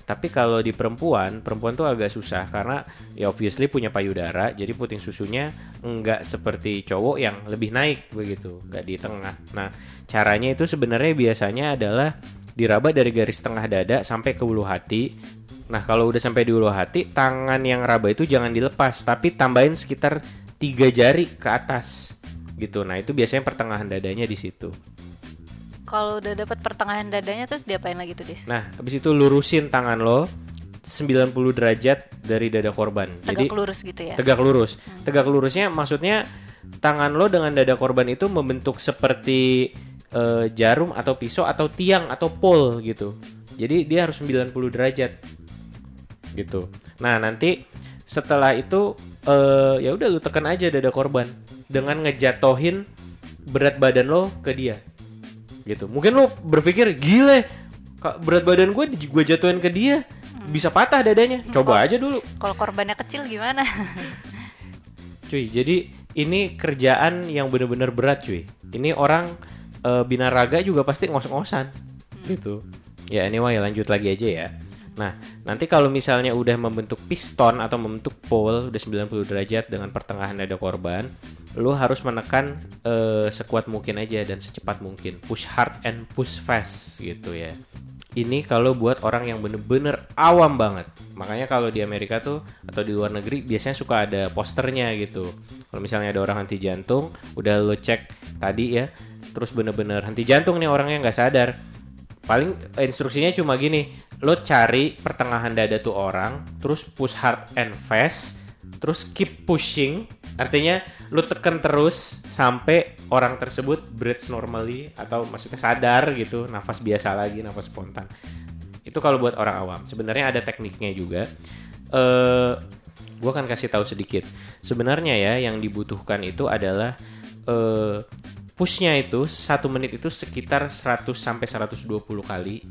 Tapi kalau di perempuan, perempuan tuh agak susah karena ya obviously punya payudara, jadi puting susunya enggak seperti cowok yang lebih naik begitu, enggak di tengah. Nah, caranya itu sebenarnya biasanya adalah diraba dari garis tengah dada sampai ke ulu hati. Nah, kalau udah sampai di ulu hati, tangan yang raba itu jangan dilepas, tapi tambahin sekitar tiga jari ke atas gitu. Nah, itu biasanya pertengahan dadanya di situ. Kalau udah dapat pertengahan dadanya terus diapain lagi tuh, Dis? Nah, habis itu lurusin tangan lo 90 derajat dari dada korban. Jadi Tegak lurus gitu ya. tegak lurus. Tegak lurusnya maksudnya tangan lo dengan dada korban itu membentuk seperti eh, jarum atau pisau atau tiang atau pole gitu. Jadi dia harus 90 derajat. Gitu. Nah, nanti setelah itu eh, ya udah lu tekan aja dada korban dengan ngejatohin berat badan lo ke dia. Gitu. Mungkin lo berpikir gile berat badan gue gue jatuhin ke dia bisa patah dadanya. Coba aja dulu. Kalau korbannya kecil gimana? Cuy, jadi ini kerjaan yang bener-bener berat cuy. Ini orang eh, binaraga juga pasti ngos-ngosan gitu. Ya anyway lanjut lagi aja ya. Nah, nanti kalau misalnya udah membentuk piston atau membentuk pole udah 90 derajat dengan pertengahan dada korban, lu harus menekan eh, sekuat mungkin aja dan secepat mungkin. Push hard and push fast gitu ya. Ini kalau buat orang yang bener-bener awam banget. Makanya kalau di Amerika tuh atau di luar negeri biasanya suka ada posternya gitu. Kalau misalnya ada orang henti jantung, udah lo cek tadi ya, terus bener-bener henti jantung nih orangnya nggak sadar. Paling eh, instruksinya cuma gini, lo cari pertengahan dada tuh orang, terus push hard and fast, terus keep pushing. Artinya lo tekan terus sampai orang tersebut breathes normally atau maksudnya sadar gitu, nafas biasa lagi, nafas spontan. Itu kalau buat orang awam. Sebenarnya ada tekniknya juga. Eh, gue akan kasih tahu sedikit. Sebenarnya ya yang dibutuhkan itu adalah eh, pushnya itu satu menit itu sekitar 100 sampai 120 kali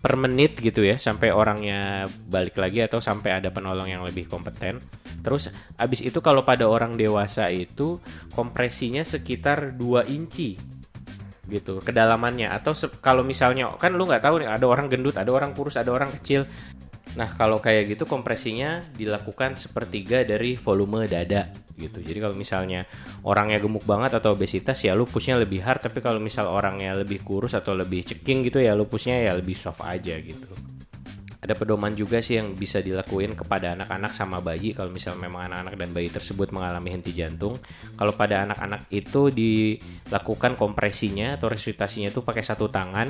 per menit gitu ya sampai orangnya balik lagi atau sampai ada penolong yang lebih kompeten. Terus abis itu kalau pada orang dewasa itu kompresinya sekitar 2 inci gitu kedalamannya. Atau kalau misalnya kan lu nggak tahu nih ada orang gendut ada orang kurus ada orang kecil. Nah kalau kayak gitu kompresinya dilakukan sepertiga dari volume dada gitu. Jadi kalau misalnya orangnya gemuk banget atau obesitas ya lu pushnya lebih hard. Tapi kalau misal orangnya lebih kurus atau lebih ceking gitu ya lu pushnya ya lebih soft aja gitu ada pedoman juga sih yang bisa dilakuin kepada anak-anak sama bayi kalau misal memang anak-anak dan bayi tersebut mengalami henti jantung. Kalau pada anak-anak itu dilakukan kompresinya atau resusitasinya itu pakai satu tangan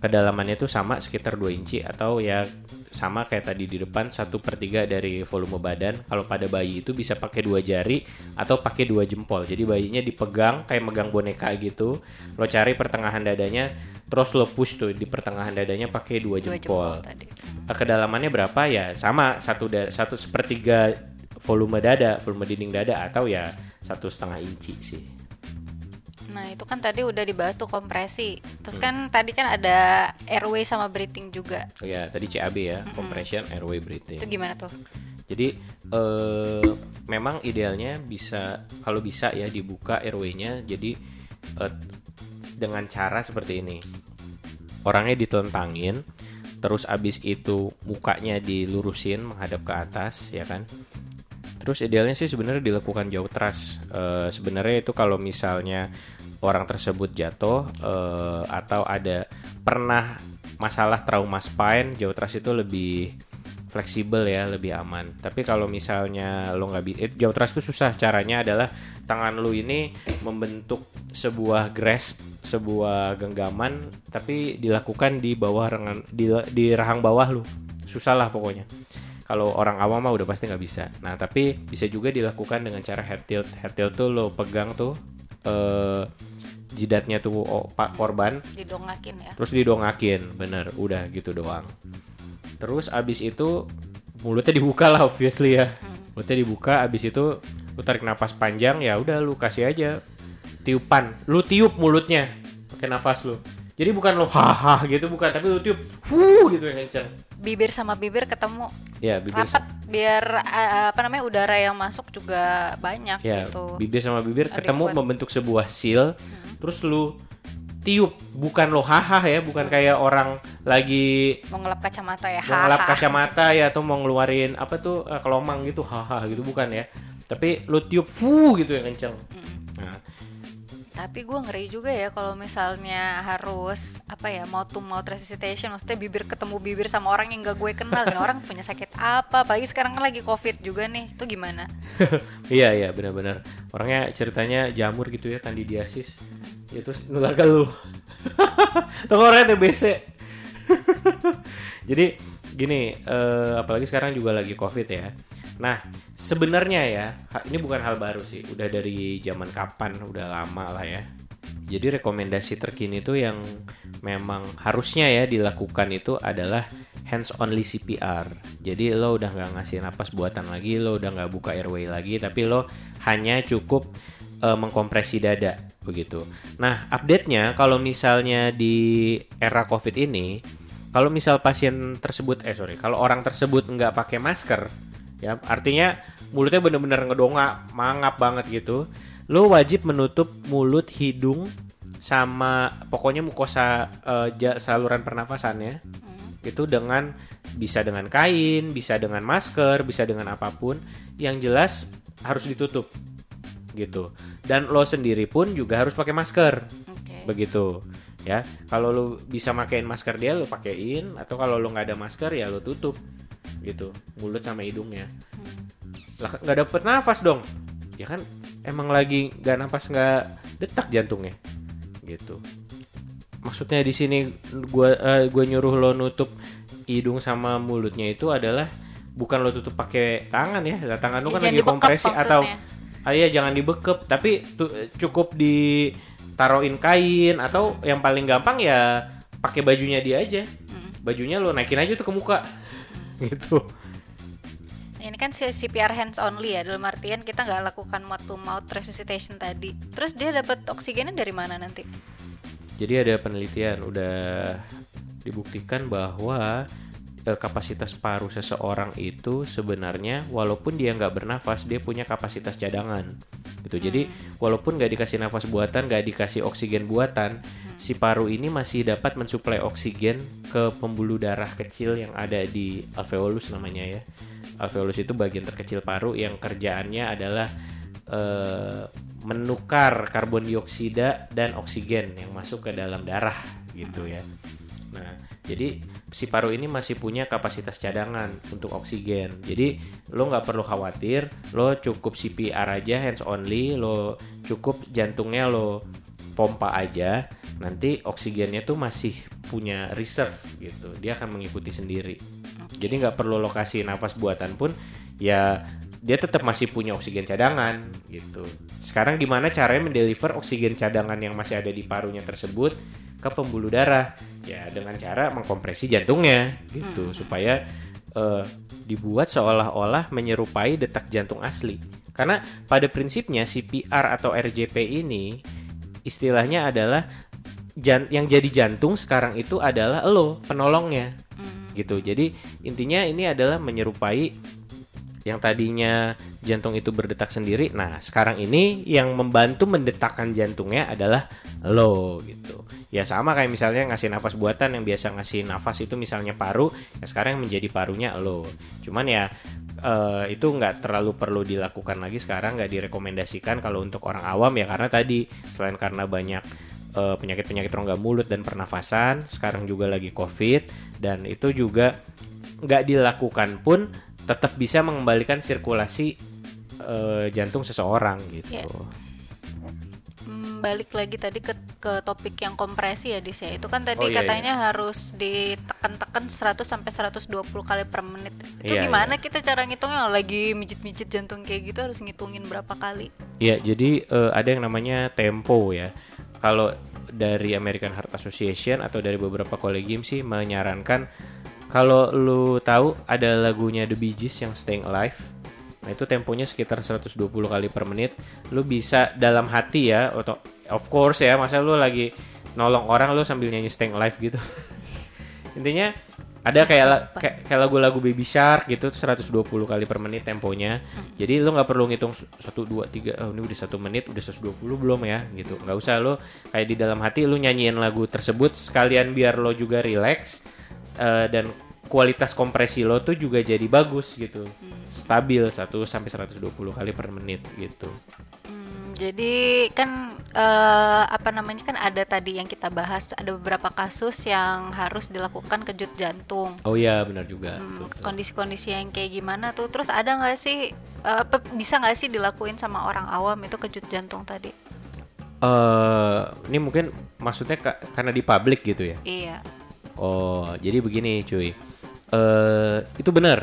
kedalamannya itu sama sekitar 2 inci atau ya sama kayak tadi di depan satu per tiga dari volume badan. Kalau pada bayi itu bisa pakai dua jari atau pakai dua jempol. Jadi bayinya dipegang kayak megang boneka gitu. Lo cari pertengahan dadanya terus lo push tuh di pertengahan dadanya pakai dua Dua jempol jempol. tadi. kedalamannya berapa? Ya sama satu da- satu sepertiga volume dada, volume dinding dada atau ya satu setengah inci sih. Nah itu kan tadi udah dibahas tuh kompresi. Terus Hmm. kan tadi kan ada airway sama breathing juga. Oh ya tadi CAB ya, compression airway breathing. Itu gimana tuh? Jadi eh, memang idealnya bisa kalau bisa ya dibuka airway-nya jadi eh, dengan cara seperti ini. Orangnya ditelentangin, terus abis itu mukanya dilurusin menghadap ke atas, ya kan? Terus idealnya sih sebenarnya dilakukan jauh teras. Eh, sebenarnya itu kalau misalnya orang tersebut jatuh eh, atau ada pernah masalah trauma spine, jauh teras itu lebih fleksibel ya, lebih aman. Tapi kalau misalnya lo nggak bisa, jauh teras itu susah. Caranya adalah tangan lu ini membentuk sebuah grasp, sebuah genggaman, tapi dilakukan di bawah rengan, di, di rahang bawah lu. Susah lah pokoknya kalau orang awam mah udah pasti nggak bisa. Nah tapi bisa juga dilakukan dengan cara head tilt. Head tilt tuh lo pegang tuh eh jidatnya tuh oh, pak korban, Didongakin ya. terus didongakin, bener, udah gitu doang. Terus abis itu mulutnya dibuka lah obviously ya, mulutnya dibuka. Abis itu lu tarik napas panjang ya udah lu kasih aja tiupan, lu tiup mulutnya pakai nafas lu. Jadi bukan lo haha gitu bukan, tapi lu tiup, fuh gitu yang kenceng. Bibir sama bibir ketemu. Ya bibir rapat biar eh, apa namanya udara yang masuk juga banyak ya gitu. bibir sama bibir ketemu membentuk sebuah seal. Terus lu tiup bukan lo haha ya bukan kayak orang lagi Mau ngelap kacamata ya. mau ngelap kacamata ya atau mau ngeluarin apa tuh eh, kelomang gitu haha gitu bukan ya. Tapi lu tiup fuh gitu yang kenceng. Nah Tapi gue ngeri juga ya kalau misalnya harus apa ya mau to mouth resuscitation, maksudnya bibir ketemu bibir sama orang yang gak gue kenal. Dan orang punya sakit apa, apalagi sekarang kan lagi covid juga nih, itu gimana? iya iya benar-benar. Orangnya ceritanya jamur gitu ya kandidiasis. Ya terus nular ke lu. Tuh orangnya TBC jadi gini eh, apalagi sekarang juga lagi covid ya nah sebenarnya ya ini bukan hal baru sih udah dari zaman kapan udah lama lah ya jadi rekomendasi terkini itu yang memang harusnya ya dilakukan itu adalah hands only CPR. Jadi lo udah nggak ngasih napas buatan lagi, lo udah nggak buka airway lagi, tapi lo hanya cukup eh, mengkompresi dada begitu. Nah update-nya kalau misalnya di era COVID ini, kalau misal pasien tersebut, eh sorry, kalau orang tersebut nggak pakai masker, ya artinya mulutnya bener-bener ngedongak, mangap banget gitu, lo wajib menutup mulut, hidung, sama pokoknya mukosa eh, ja- saluran pernafasannya itu dengan bisa dengan kain, bisa dengan masker, bisa dengan apa pun, yang jelas harus ditutup gitu. Dan lo sendiri pun juga harus pakai masker Oke. begitu ya. Kalau lu bisa makein masker dia lu pakein atau kalau lu nggak ada masker ya lu tutup gitu. Mulut sama hidungnya. Lah nggak dapet nafas dong. Ya kan emang lagi nggak nafas nggak detak jantungnya. Gitu. Maksudnya di sini gua eh, gua nyuruh lo nutup hidung sama mulutnya itu adalah bukan lo tutup pakai tangan ya. Lah, tangan lu Ya, kan lagi kompresi atau ah iya jangan dibekep. Tapi tu- cukup ditaruhin kain atau yang paling gampang ya pakai bajunya dia aja. Bajunya lo naikin aja tuh ke muka gitu Ini kan si CPR hands only ya, dalam artian kita nggak lakukan mouth to mouth resuscitation tadi. Terus dia dapat oksigennya dari mana nanti? jadi ada penelitian udah dibuktikan bahwa eh, kapasitas paru seseorang itu sebenarnya walaupun dia nggak bernafas dia punya kapasitas cadangan gitu. Jadi walaupun nggak dikasih nafas buatan nggak dikasih oksigen buatan si paru ini masih dapat mensuplai oksigen ke pembuluh darah kecil yang ada di alveolus namanya ya. Alveolus itu bagian terkecil paru yang kerjaannya adalah eh, menukar karbon dioksida dan oksigen yang masuk ke dalam darah gitu ya. Nah, jadi si paru ini masih punya kapasitas cadangan untuk oksigen. Jadi lo nggak perlu khawatir, lo cukup CPR aja hands only, lo cukup jantungnya lo pompa aja, nanti oksigennya tuh masih punya reserve gitu. Dia akan mengikuti sendiri. Jadi nggak perlu lokasi nafas buatan pun ya dia tetap masih punya oksigen cadangan gitu. Sekarang gimana caranya mendeliver oksigen cadangan yang masih ada di parunya tersebut ke pembuluh darah. Ya dengan cara mengkompresi jantungnya gitu. Supaya eh, dibuat seolah-olah menyerupai detak jantung asli. Karena pada prinsipnya CPR atau RJP ini istilahnya adalah jan- yang jadi jantung sekarang itu adalah lo penolongnya. Gitu. Jadi intinya ini adalah menyerupai yang tadinya jantung itu berdetak sendiri nah sekarang ini yang membantu mendetakkan jantungnya adalah lo gitu. Ya sama kayak misalnya ngasih nafas buatan yang biasa ngasih nafas itu misalnya paru ya sekarang yang menjadi parunya lo. Cuman ya eh, itu nggak terlalu perlu dilakukan lagi sekarang nggak direkomendasikan kalau untuk orang awam ya karena tadi selain karena banyak eh, penyakit-penyakit rongga mulut dan pernafasan sekarang juga lagi covid dan itu juga nggak dilakukan pun tetap bisa mengembalikan sirkulasi eh, jantung seseorang gitu Iya. Hmm, balik lagi tadi ke ke topik yang kompresi ya Dis ya. Itu kan tadi Oh, iya, katanya harus ditekan-tekan 100 sampai 120 kali per menit. Itu Iya, gimana kita cara ngitungnya lagi mijit-mijit jantung kayak gitu harus ngitungin berapa kali? Ya, jadi eh, ada yang namanya tempo ya. Kalau dari American Heart Association atau dari beberapa kolegium sih menyarankan kalau lu tahu ada lagunya The Bee Gees yang Staying Alive. Nah, itu temponya sekitar 120 kali per menit. Lu bisa dalam hati ya, atau of course ya, masa lu lagi nolong orang lu sambil nyanyi Staying Alive gitu. Intinya ada kayak Sumpah. kayak, kayak lagu-lagu Baby Shark gitu tuh 120 kali per menit temponya. Jadi lu nggak perlu ngitung 1 2 3 oh ini udah satu menit udah 120 belum ya gitu. nggak usah lu kayak di dalam hati lu nyanyiin lagu tersebut sekalian biar lo juga relax eh, dan kualitas kompresi lo tuh juga jadi bagus gitu. Stabil 1 sampai 120 kali per menit gitu. Hmm, jadi kan eh, apa namanya kan ada tadi yang kita bahas ada beberapa kasus yang harus dilakukan kejut jantung. Oh iya benar juga. Hmm, kondisi-kondisi yang kayak gimana tuh? Terus ada nggak sih apa bisa nggak sih dilakuin sama orang awam itu kejut jantung tadi? Eh, ini mungkin maksudnya ka- karena di publik gitu ya. Iya. Oh, jadi begini cuy. Eh itu benar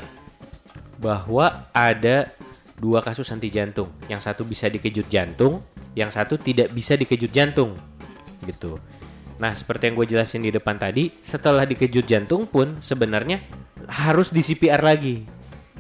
bahwa ada dua kasus anti jantung. Yang satu bisa dikejut jantung, yang satu tidak bisa dikejut jantung. Gitu. Nah, seperti yang gue jelasin di depan tadi, setelah dikejut jantung pun sebenarnya harus di CPR lagi.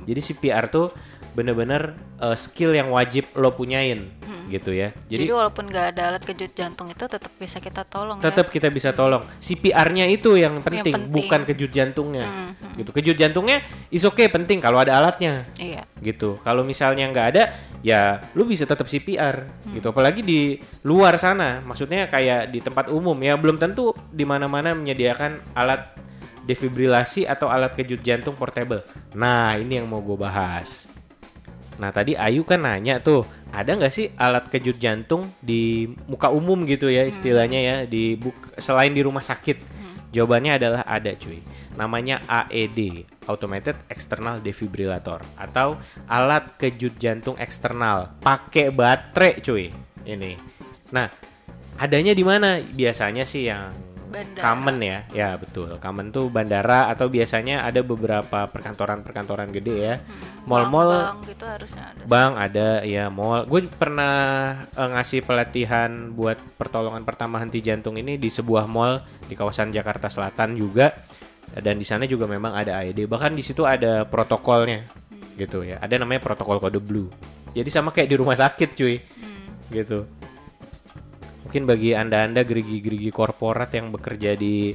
Jadi CPR tuh bener-bener eh, skill yang wajib lo punyain gitu ya. Jadi, walaupun nggak ada alat kejut jantung itu tetap bisa kita tolong tetap kita bisa tolong. CPR-nya itu yang penting, penting. bukan kejut jantungnya. Hmm, hmm. Gitu. Kejut jantungnya is oke penting kalau ada alatnya. ya. Iya. Gitu. Kalau misalnya nggak ada, ya lu bisa tetap CPR. Hmm. Gitu. Apalagi di luar sana, maksudnya kayak di tempat umum ya belum tentu di mana-mana menyediakan alat defibrilasi atau alat kejut jantung portable. Nah, ini yang mau gue bahas. Nah tadi Ayu kan nanya tuh ada nggak sih alat kejut jantung di muka umum gitu ya istilahnya ya di buk- selain di rumah sakit? Jawabannya adalah ada cuy. Namanya AED (Automated External Defibrillator) atau alat kejut jantung eksternal pakai baterai cuy. Ini. Nah adanya di mana? Biasanya sih yang Bandara. common ya, ya betul. Common tuh bandara atau biasanya ada beberapa perkantoran-perkantoran gede ya. Mall-mall Bank-bank gitu harusnya ada. Bang ada ya mall. Gue pernah eh, ngasih pelatihan buat pertolongan pertama henti jantung ini di sebuah mall di kawasan Jakarta Selatan juga. Dan di sana juga memang ada AED. Bahkan di situ ada protokolnya gitu ya. Ada namanya protokol kode blue. Jadi sama kayak di rumah sakit cuy. Gitu. Mungkin bagi anda-anda gerigi-gerigi korporat yang bekerja di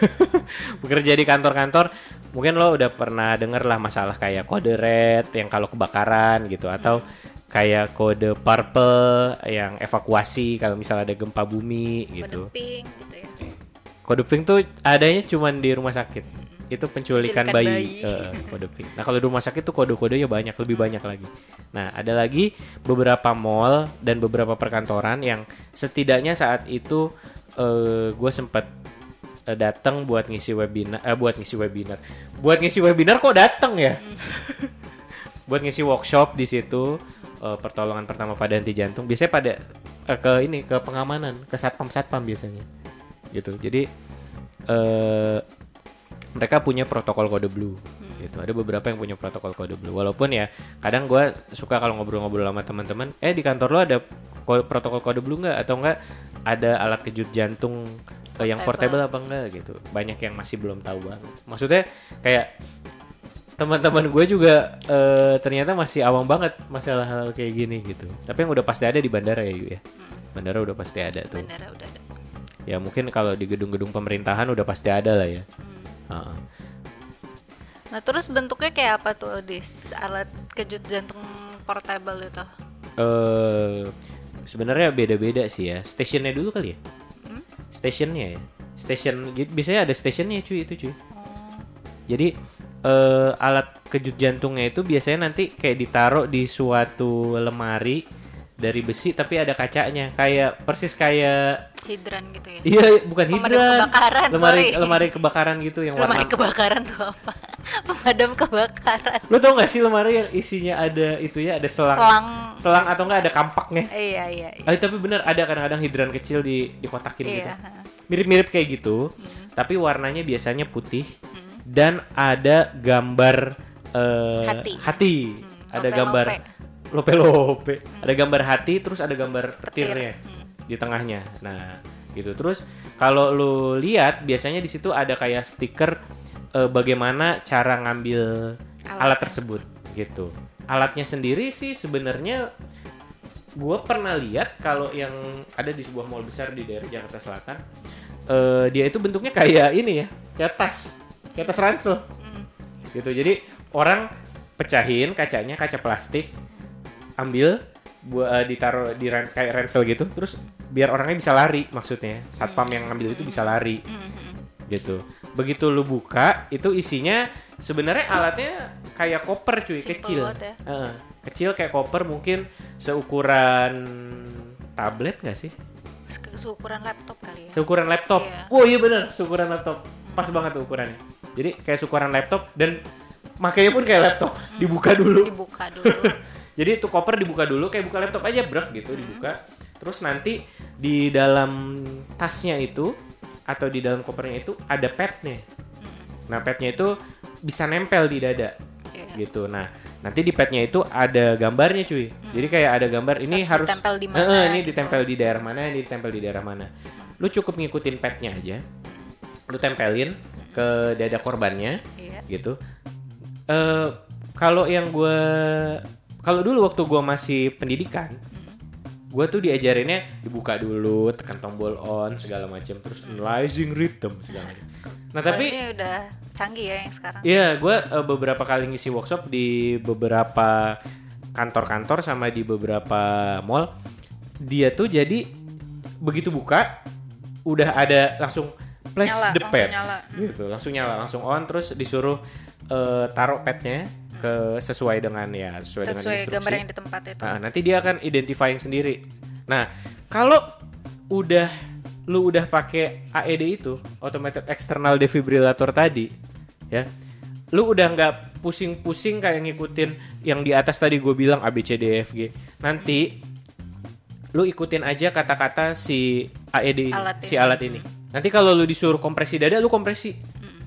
bekerja di kantor-kantor, mungkin lo udah pernah denger lah masalah kayak kode red yang kalau kebakaran gitu atau kayak kode purple yang evakuasi kalau misalnya ada gempa bumi gitu. Kode pink gitu ya. Kode pink tuh adanya cuman di rumah sakit. Itu penculikan, Penculikan bayi. bayi. Eh, kode pink. Nah, kalau di rumah sakit tuh kode-kodenya banyak, lebih banyak lagi. Nah, ada lagi beberapa mall dan beberapa perkantoran yang setidaknya saat itu eh gue sempat eh, datang buat ngisi webinar, eh, buat ngisi webinar, buat ngisi webinar kok datang ya? buat ngisi workshop di situ eh, pertolongan pertama pada henti jantung. Biasanya pada eh, ke ini ke pengamanan, ke satpam satpam biasanya, gitu. Jadi eh mereka punya protokol kode blue gitu. Ada beberapa yang punya protokol kode blue. Walaupun ya kadang gue suka kalau ngobrol-ngobrol sama teman-teman eh di kantor lo ada ko- protokol kode blue nggak? Atau enggak ada alat kejut jantung eh, yang Portable. portable apa enggak gitu. Banyak yang masih belum tahu banget. Maksudnya kayak teman-teman gue juga eh, ternyata masih awam banget masalah hal kayak gini gitu. Tapi yang udah pasti ada di bandara ya Yu ya. Bandara udah pasti ada tuh. Bandara udah ada. Ya mungkin kalau di gedung-gedung pemerintahan udah pasti ada lah ya Heeh. nah terus bentuknya kayak apa tuh dis alat kejut jantung portable itu eh sebenarnya beda-beda sih ya. Stationnya dulu kali ya. Stationnya ya. Station biasanya ada stationnya cuy itu cuy. Jadi eh alat kejut jantungnya itu biasanya nanti kayak ditaruh di suatu lemari dari besi tapi ada kacanya kayak persis kayak hidran gitu ya iya bukan Pemadam hidran kebakaran, lemari sorry. lemari kebakaran gitu yang lemari warna kebakaran tuh apa pemadam kebakaran Lo tau gak sih lemari yang isinya ada itu ya ada selang Selang. selang atau enggak ada kampaknya iya iya iya Ah, tapi bener ada kadang-kadang hidran kecil di dikotakin gitu. Iya, ha. Mirip-mirip kayak gitu, tapi warnanya biasanya putih dan ada gambar eh, Hati. hati. ada lope-lope. gambar lope-lope. Ada gambar hati terus ada gambar petirnya di tengahnya. Nah, gitu. Terus kalau lu lihat biasanya di situ ada kayak stiker eh, bagaimana cara ngambil alat Alatnya. tersebut gitu. Alatnya sendiri sih sebenarnya gue pernah lihat kalau yang ada di sebuah mall besar di daerah Jakarta Selatan eh dia itu bentuknya kayak ini ya kayak tas kayak tas ransel gitu jadi orang pecahin kacanya kaca plastik ambil buat ditaruh di ran- kayak ransel gitu terus biar orangnya bisa lari maksudnya. Satpam yang ngambil itu bisa lari. Gitu. Begitu lu buka itu isinya sebenarnya alatnya kayak koper cuy Simple kecil. banget ya. Heeh, kecil kayak koper mungkin seukuran tablet nggak sih? Se- seukuran laptop kali ya. Seukuran laptop. Iya. oh iya bener seukuran laptop. Pas banget tuh ukurannya. Jadi kayak seukuran laptop dan makanya pun kayak laptop. Dibuka dulu. Dibuka dulu jadi tuh koper dibuka dulu kayak buka laptop aja brek gitu dibuka. Terus nanti di dalam tasnya itu atau di dalam kopernya itu ada padnya. Nah padnya itu bisa nempel di dada Iya. gitu. Nah nanti di padnya itu ada gambarnya cuy. Jadi kayak ada gambar ini Harus harus, ditempel di mana, Heeh, ini gitu. ditempel di daerah mana ini ditempel di daerah mana. Lu cukup ngikutin padnya aja. Lu tempelin ke dada korbannya Iya. gitu. Eh kalau yang gue kalau dulu waktu gue masih pendidikan gue tuh diajarinnya dibuka dulu tekan tombol on segala macam terus analyzing rhythm segala macam nah tapi ini udah canggih ya yang sekarang Iya, gue beberapa kali ngisi workshop di beberapa kantor-kantor sama di beberapa mall. Dia tuh jadi begitu buka udah ada langsung place Nyala, the nyala. gitu, langsung nyala, langsung on terus disuruh eh, taruh padnya ke sesuai dengan ya sesuai, dengan sesuai instruksi. gambar yang di tempat itu Nah, nanti dia akan identifying sendiri. Nah, kalau udah lu udah pakai AED itu, automated external defibrillator tadi, ya. Lu udah nggak pusing-pusing kayak ngikutin yang di atas tadi gue bilang A B C D E F G. Nanti lu ikutin aja kata-kata si AED ini, Alat si ini. alat ini. Nanti kalau lu disuruh kompresi dada, lu kompresi.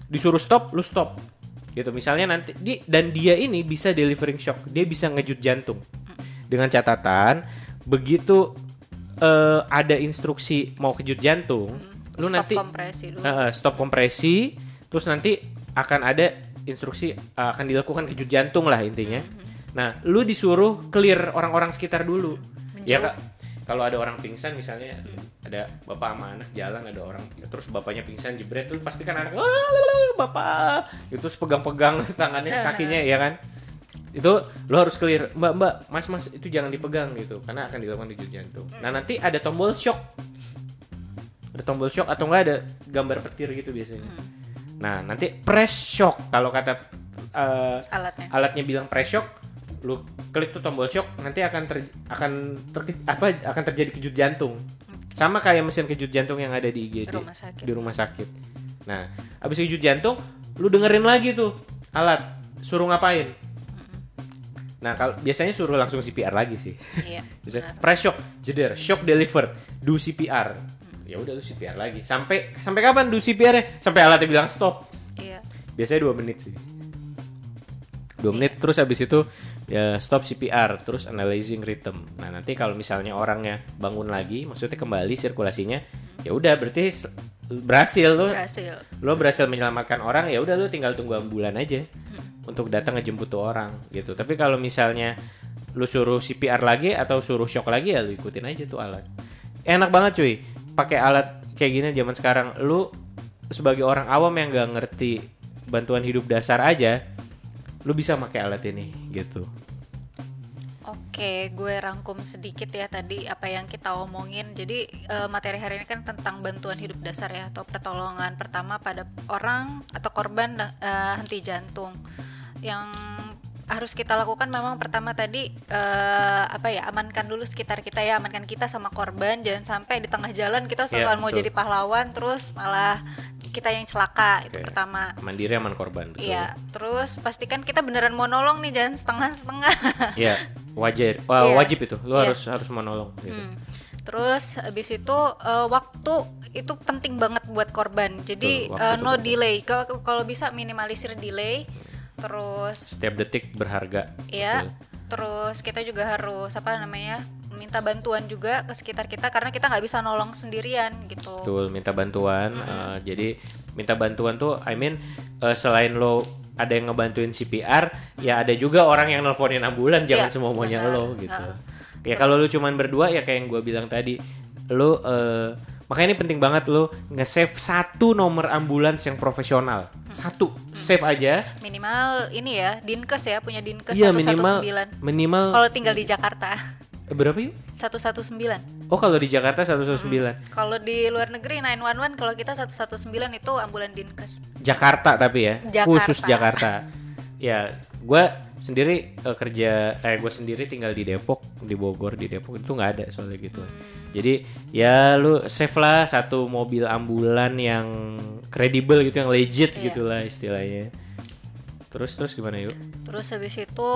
Disuruh stop, lu stop. Gitu. Misalnya nanti di dan dia ini bisa delivering shock. Dia bisa ngejut jantung. Dengan catatan begitu eh, ada instruksi mau kejut jantung, lu Stop nanti kompresi dulu eh, stop kompresi, terus nanti akan ada instruksi eh, akan dilakukan kejut jantung lah intinya. Nah, lu disuruh clear orang-orang sekitar dulu. Ya kak, kalau ada orang pingsan misalnya ada bapak sama anak jalan ada orang. Terus bapaknya pingsan jebret tuh pasti kan anak "Wah, bapak. Itu terus pegang-pegang tangannya kakinya ya kan? Itu lo harus clear mbak mbak mas mas itu jangan dipegang gitu. Karena akan dilakukan kejut jantung. Nah nanti ada tombol shock. Ada tombol shock atau enggak ada gambar petir gitu biasanya. Nah nanti press shock. Kalau kata eh, alatnya. alatnya bilang press shock lu klik tuh tombol shock nanti akan ter, akan ter- apa akan terjadi kejut jantung sama kayak mesin kejut jantung yang ada di IGD Rumah sakit. di rumah sakit. Nah abis kejut jantung lu dengerin lagi tuh alat. Suruh ngapain? Nah kalau biasanya suruh langsung CPR lagi sih. Iya Biasanya benar. press shock jeder shock delivered do CPR ya udah lu CPR lagi. Sampai sampai kapan do CPR nya? Sampai alatnya bilang stop. Iya. Biasanya dua menit sih. Dua menit terus habis itu ya stop CPR terus analyzing rhythm. Nah nanti kalau misalnya orangnya bangun lagi maksudnya kembali sirkulasinya ya udah berarti berhasil lo. Berhasil. Lo berhasil menyelamatkan orang ya udah lo tinggal tunggu ambulan aja untuk datang ngejemput tuh orang gitu. Tapi kalau misalnya lu suruh CPR lagi atau suruh shock lagi ya lu ikutin aja tuh alat. Enak banget cuy. Pakai alat kayak gini zaman sekarang lu sebagai orang awam yang gak ngerti bantuan hidup dasar aja lu bisa pakai alat ini gitu Oke, gue rangkum sedikit ya tadi apa yang kita omongin. Jadi eh, materi hari ini kan tentang bantuan hidup dasar ya atau pertolongan pertama pada orang atau korban eh, henti jantung. Yang harus kita lakukan memang pertama tadi eh, apa ya amankan dulu sekitar kita ya amankan kita sama korban jangan sampai di tengah jalan kita Iya, soal mau betul. jadi pahlawan terus malah kita yang celaka itu Oke. pertama mandiri aman korban betul Iya, terus pastikan kita beneran mau nolong nih, jangan setengah-setengah. Iya, wajar wah, Iya. wajib itu lu Iya. harus harus menolong gitu Hmm. Terus habis itu eh, waktu itu penting banget buat korban. Jadi Betul, itu no penting. delay. Kalau kalau bisa minimalisir delay. Terus setiap detik berharga ya, Betul. terus kita juga harus apa namanya? minta bantuan juga ke sekitar kita karena kita nggak bisa nolong sendirian gitu. Betul, minta bantuan. eh, jadi minta bantuan tuh, I mean eh, selain lo ada yang ngebantuin CPR, ya ada juga orang yang nelfonin ambulan. Jangan Iya, semua maunya benar. lo gitu. Heeh. Ya kalau lo cuman berdua ya kayak yang gue bilang tadi, lo eh, makanya ini penting banget lo nge-save satu nomor ambulans yang profesional, satu save aja. Minimal ini ya, Dinkes ya, punya Dinkes Iya 119. minimal minimal Kalau tinggal di Jakarta eh, berapa yuk? 119. Oh kalau di Jakarta 119 Kalau di luar negeri 911, kalau kita 119 itu ambulan Dinkes. Jakarta tapi ya Jakarta. khusus Jakarta ya gue sendiri eh, kerja eh gue sendiri tinggal di Depok di Bogor di Depok itu nggak ada soalnya gitu jadi ya lu save lah satu mobil ambulan yang kredibel gitu yang legit Iya. gitulah istilahnya terus terus gimana yuk Terus habis itu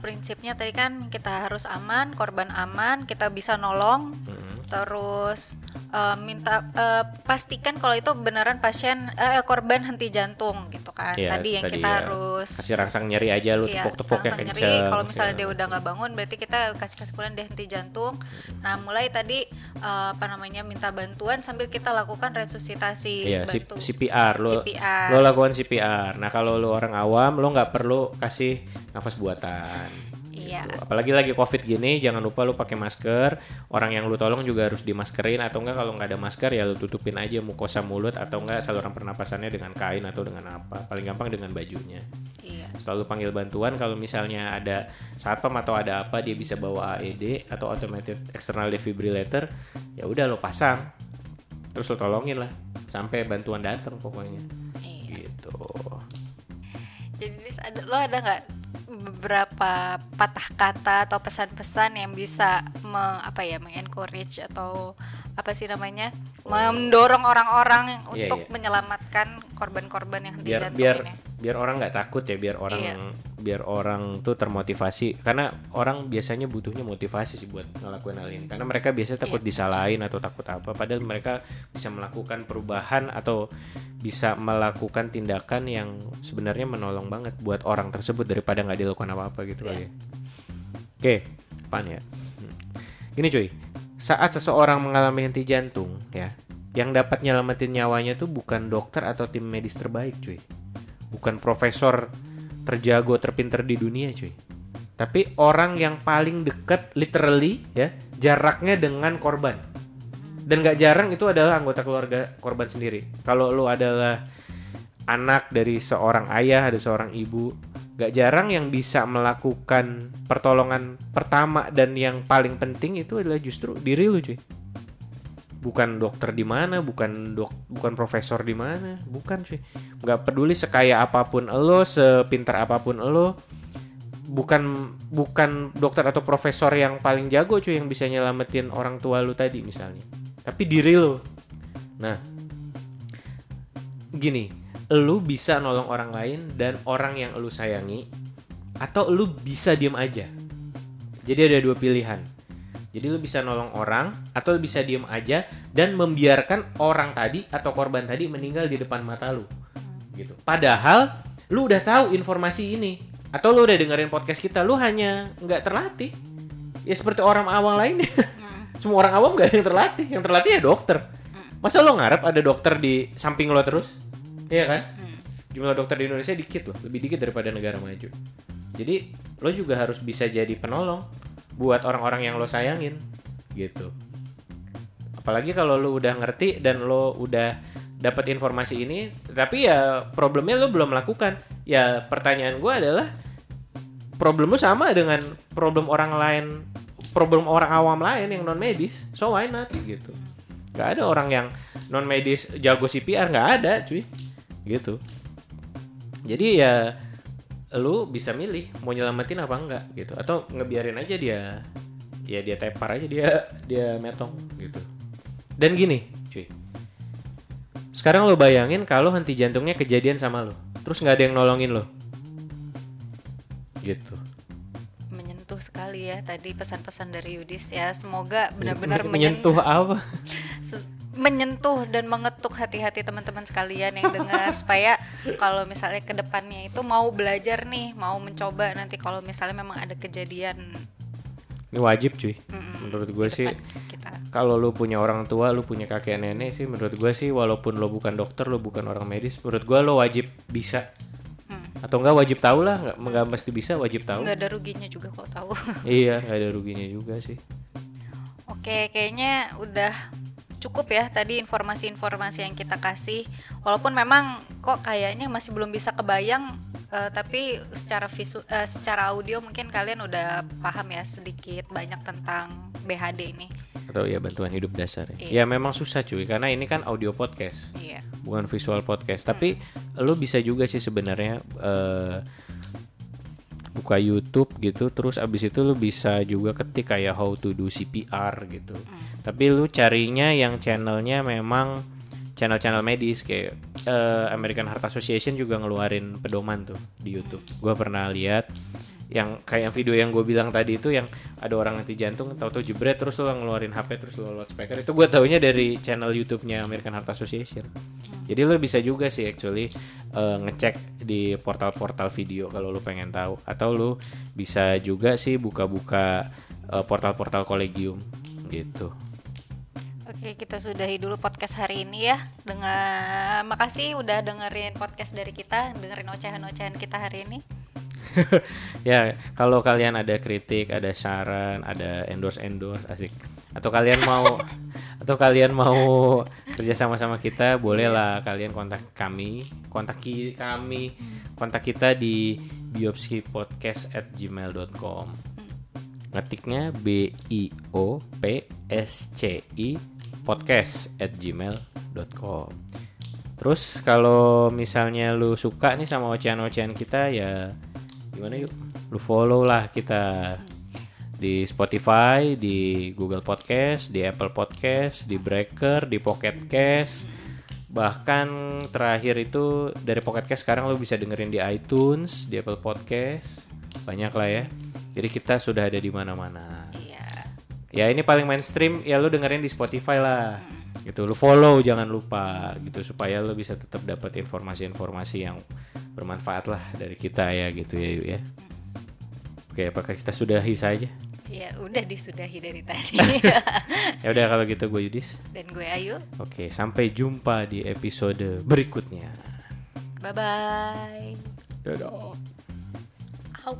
prinsipnya tadi kan kita harus aman, korban aman, kita bisa nolong. Mm-mm. Terus eh, minta eh, pastikan kalau itu beneran pasien eh, korban henti jantung gitu kan. Ya, tadi yang tadi kita ya. harus kasih rangsang nyeri aja lu Iya, tepuk-tepuk yang kencang nyeri. Kalau misalnya dia segala udah nggak bangun, berarti kita kasih kesimpulan dia henti jantung. Nah, mulai tadi eh, apa namanya minta bantuan sambil kita lakukan resusitasi. Iya, bantu. CPR lo CPR. lo lakukan CPR. Nah kalau lo orang awam lo nggak perlu kasih nafas buatan. Iya. Gitu. Apalagi lagi covid gini, jangan lupa lo pakai masker. Orang yang lo tolong juga harus dimaskerin atau enggak kalau nggak ada masker ya lo tutupin aja mukosa mulut atau enggak saluran pernapasannya dengan kain atau dengan apa. Paling gampang dengan bajunya. Iya. Selalu panggil bantuan kalau misalnya ada satpam atau ada apa dia bisa bawa AED atau automated external defibrillator, ya udah lo pasang. Terus lo tolongin lah sampai bantuan datang pokoknya. Iya. Gitu. Jadi Dis, ada, lo ada nggak beberapa patah kata atau pesan-pesan yang bisa me, apa ya mengencourage atau apa sih namanya mendorong orang-orang. Iya, untuk iya. menyelamatkan korban-korban yang biar biar ini? biar orang nggak takut ya biar orang Iya. biar orang tuh termotivasi karena orang biasanya butuhnya motivasi sih buat ngelakuin hal ini karena mereka biasanya takut Iya. disalahin atau takut apa padahal mereka bisa melakukan perubahan atau bisa melakukan tindakan yang sebenarnya menolong banget buat orang tersebut daripada nggak dilakukan apa-apa gitu kali ya. Oke, apaan ya? Hmm. Gini cuy, saat seseorang mengalami henti jantung ya, yang dapat nyelamatin nyawanya tuh bukan dokter atau tim medis terbaik cuy. Bukan profesor terjago terpinter di dunia cuy. Tapi orang yang paling dekat literally ya, jaraknya dengan korban. Dan gak jarang itu adalah anggota keluarga korban sendiri. Kalau lu adalah anak dari seorang ayah, ada seorang ibu, gak jarang yang bisa melakukan pertolongan pertama dan yang paling penting itu adalah justru diri lu cuy. Bukan dokter di mana, bukan dok, bukan profesor di mana, bukan cuy. Gak peduli sekaya apa pun lo, sepintar apa pun lo, bukan bukan dokter atau profesor yang paling jago cuy yang bisa nyelamatin orang tua lu tadi misalnya. Tapi diri lu. Nah, gini, lu bisa nolong orang lain dan orang yang lu sayangi atau lu bisa diem aja. Jadi ada dua pilihan. Jadi lu bisa nolong orang atau lu bisa diem aja dan membiarkan orang tadi atau korban tadi meninggal di depan mata lu. Gitu. Padahal lu udah tahu informasi ini. atau lu udah dengerin podcast kita lu hanya nggak terlatih ya seperti orang awam lainnya semua orang awam nggak ada yang terlatih yang terlatih ya dokter masa lo ngarep ada dokter di samping lo terus iya kan? Jumlah dokter di Indonesia dikit loh lebih dikit daripada negara maju. Jadi lo juga harus bisa jadi penolong buat orang-orang yang lo sayangin gitu. Apalagi kalau lo udah ngerti dan lo udah dapat informasi ini tapi ya problemnya lo belum melakukan ya pertanyaan gue adalah problem lo sama dengan problem orang lain problem orang awam lain yang non medis so why not gitu. Nggak ada orang yang non medis jago CPR nggak ada cuy gitu. Jadi ya lu bisa milih mau nyelamatin apa enggak gitu. Atau ngebiarin aja dia ya dia tepar aja dia dia metong gitu. Dan gini cuy. Sekarang lo bayangin kalau henti jantungnya kejadian sama lo terus nggak ada yang nolongin lo gitu. Menyentuh sekali ya tadi pesan-pesan dari Yudis ya. Semoga benar-benar menyentuh apa? Su- menyentuh dan mengetuk hati-hati teman-teman sekalian yang dengar supaya kalau misalnya ke depannya itu mau belajar nih mau mencoba nanti kalau misalnya memang ada kejadian ini wajib cuy mm, menurut gue sih kalau lu punya orang tua, lu punya kakek nenek sih menurut gue sih walaupun lo bukan dokter, lo bukan orang medis, menurut gue lo wajib bisa Hmm. atau enggak wajib tahu lah, nggak nggak mesti bisa wajib tahu. nggak ada ruginya juga kok tahu iya, nggak ada ruginya juga sih. Oke, kayaknya udah cukup ya tadi informasi-informasi yang kita kasih. Walaupun memang kok kayaknya masih belum bisa kebayang, eh, tapi secara visu, eh, secara audio mungkin kalian udah paham ya sedikit banyak tentang BHD ini. Atau ya bantuan hidup dasar. Iya. Ya memang susah cuy, karena ini kan audio podcast, Iya. bukan visual podcast. Tapi lu bisa juga sih sebenarnya eh, buka YouTube gitu, terus abis itu lu bisa juga ketik kayak how to do CPR gitu. Tapi lu carinya yang channelnya memang channel-channel medis kayak eh, American Heart Association juga ngeluarin pedoman tuh di YouTube. Gua pernah lihat yang kayak video yang gue bilang tadi itu yang ada orang henti jantung tahu-tahu jebret terus lo ngeluarin HP terus lo loudspeaker itu gue taunya dari channel YouTube-nya American Heart Association. Jadi lo bisa juga sih actually eh, ngecek di portal-portal video kalau lo pengen tahu atau lo bisa juga sih buka-buka eh, portal-portal kolegium gitu. Oke, kita sudahi dulu podcast hari ini ya. Dengan makasih udah dengerin podcast dari kita, dengerin ocehan-ocehan kita hari ini. ya kalau kalian ada kritik ada saran ada endorse endorse asik. Atau kalian mau atau kalian mau kerja sama sama kita bolehlah kalian kontak kami kontaki kami kontak kita di biopsipodcast at gmail.com ngetiknya b i o p s c i podcast at gmail.com terus kalau misalnya lu suka nih sama ocehan-ocehan kita ya gimana yuk lu follow lah kita di Spotify, di Google Podcast, di Apple Podcast, di Breaker, di Pocket Cast. Bahkan terakhir itu dari Pocket Cast sekarang lu bisa dengerin di iTunes, di Apple Podcast. Banyak lah ya. Jadi kita sudah ada di mana-mana. Iya. Ya ini paling mainstream ya lu dengerin di Spotify lah. Gitu lu follow jangan lupa gitu supaya lu bisa tetap dapat informasi-informasi yang bermanfaat lah dari kita ya gitu ya yuk ya. Oke, apakah kita sudahi saja? Ya udah disudahi dari tadi. Ya udah kalau gitu gue Yudis. Dan gue Ayu. Oke, sampai jumpa di episode berikutnya. Bye bye. Dadah. Au.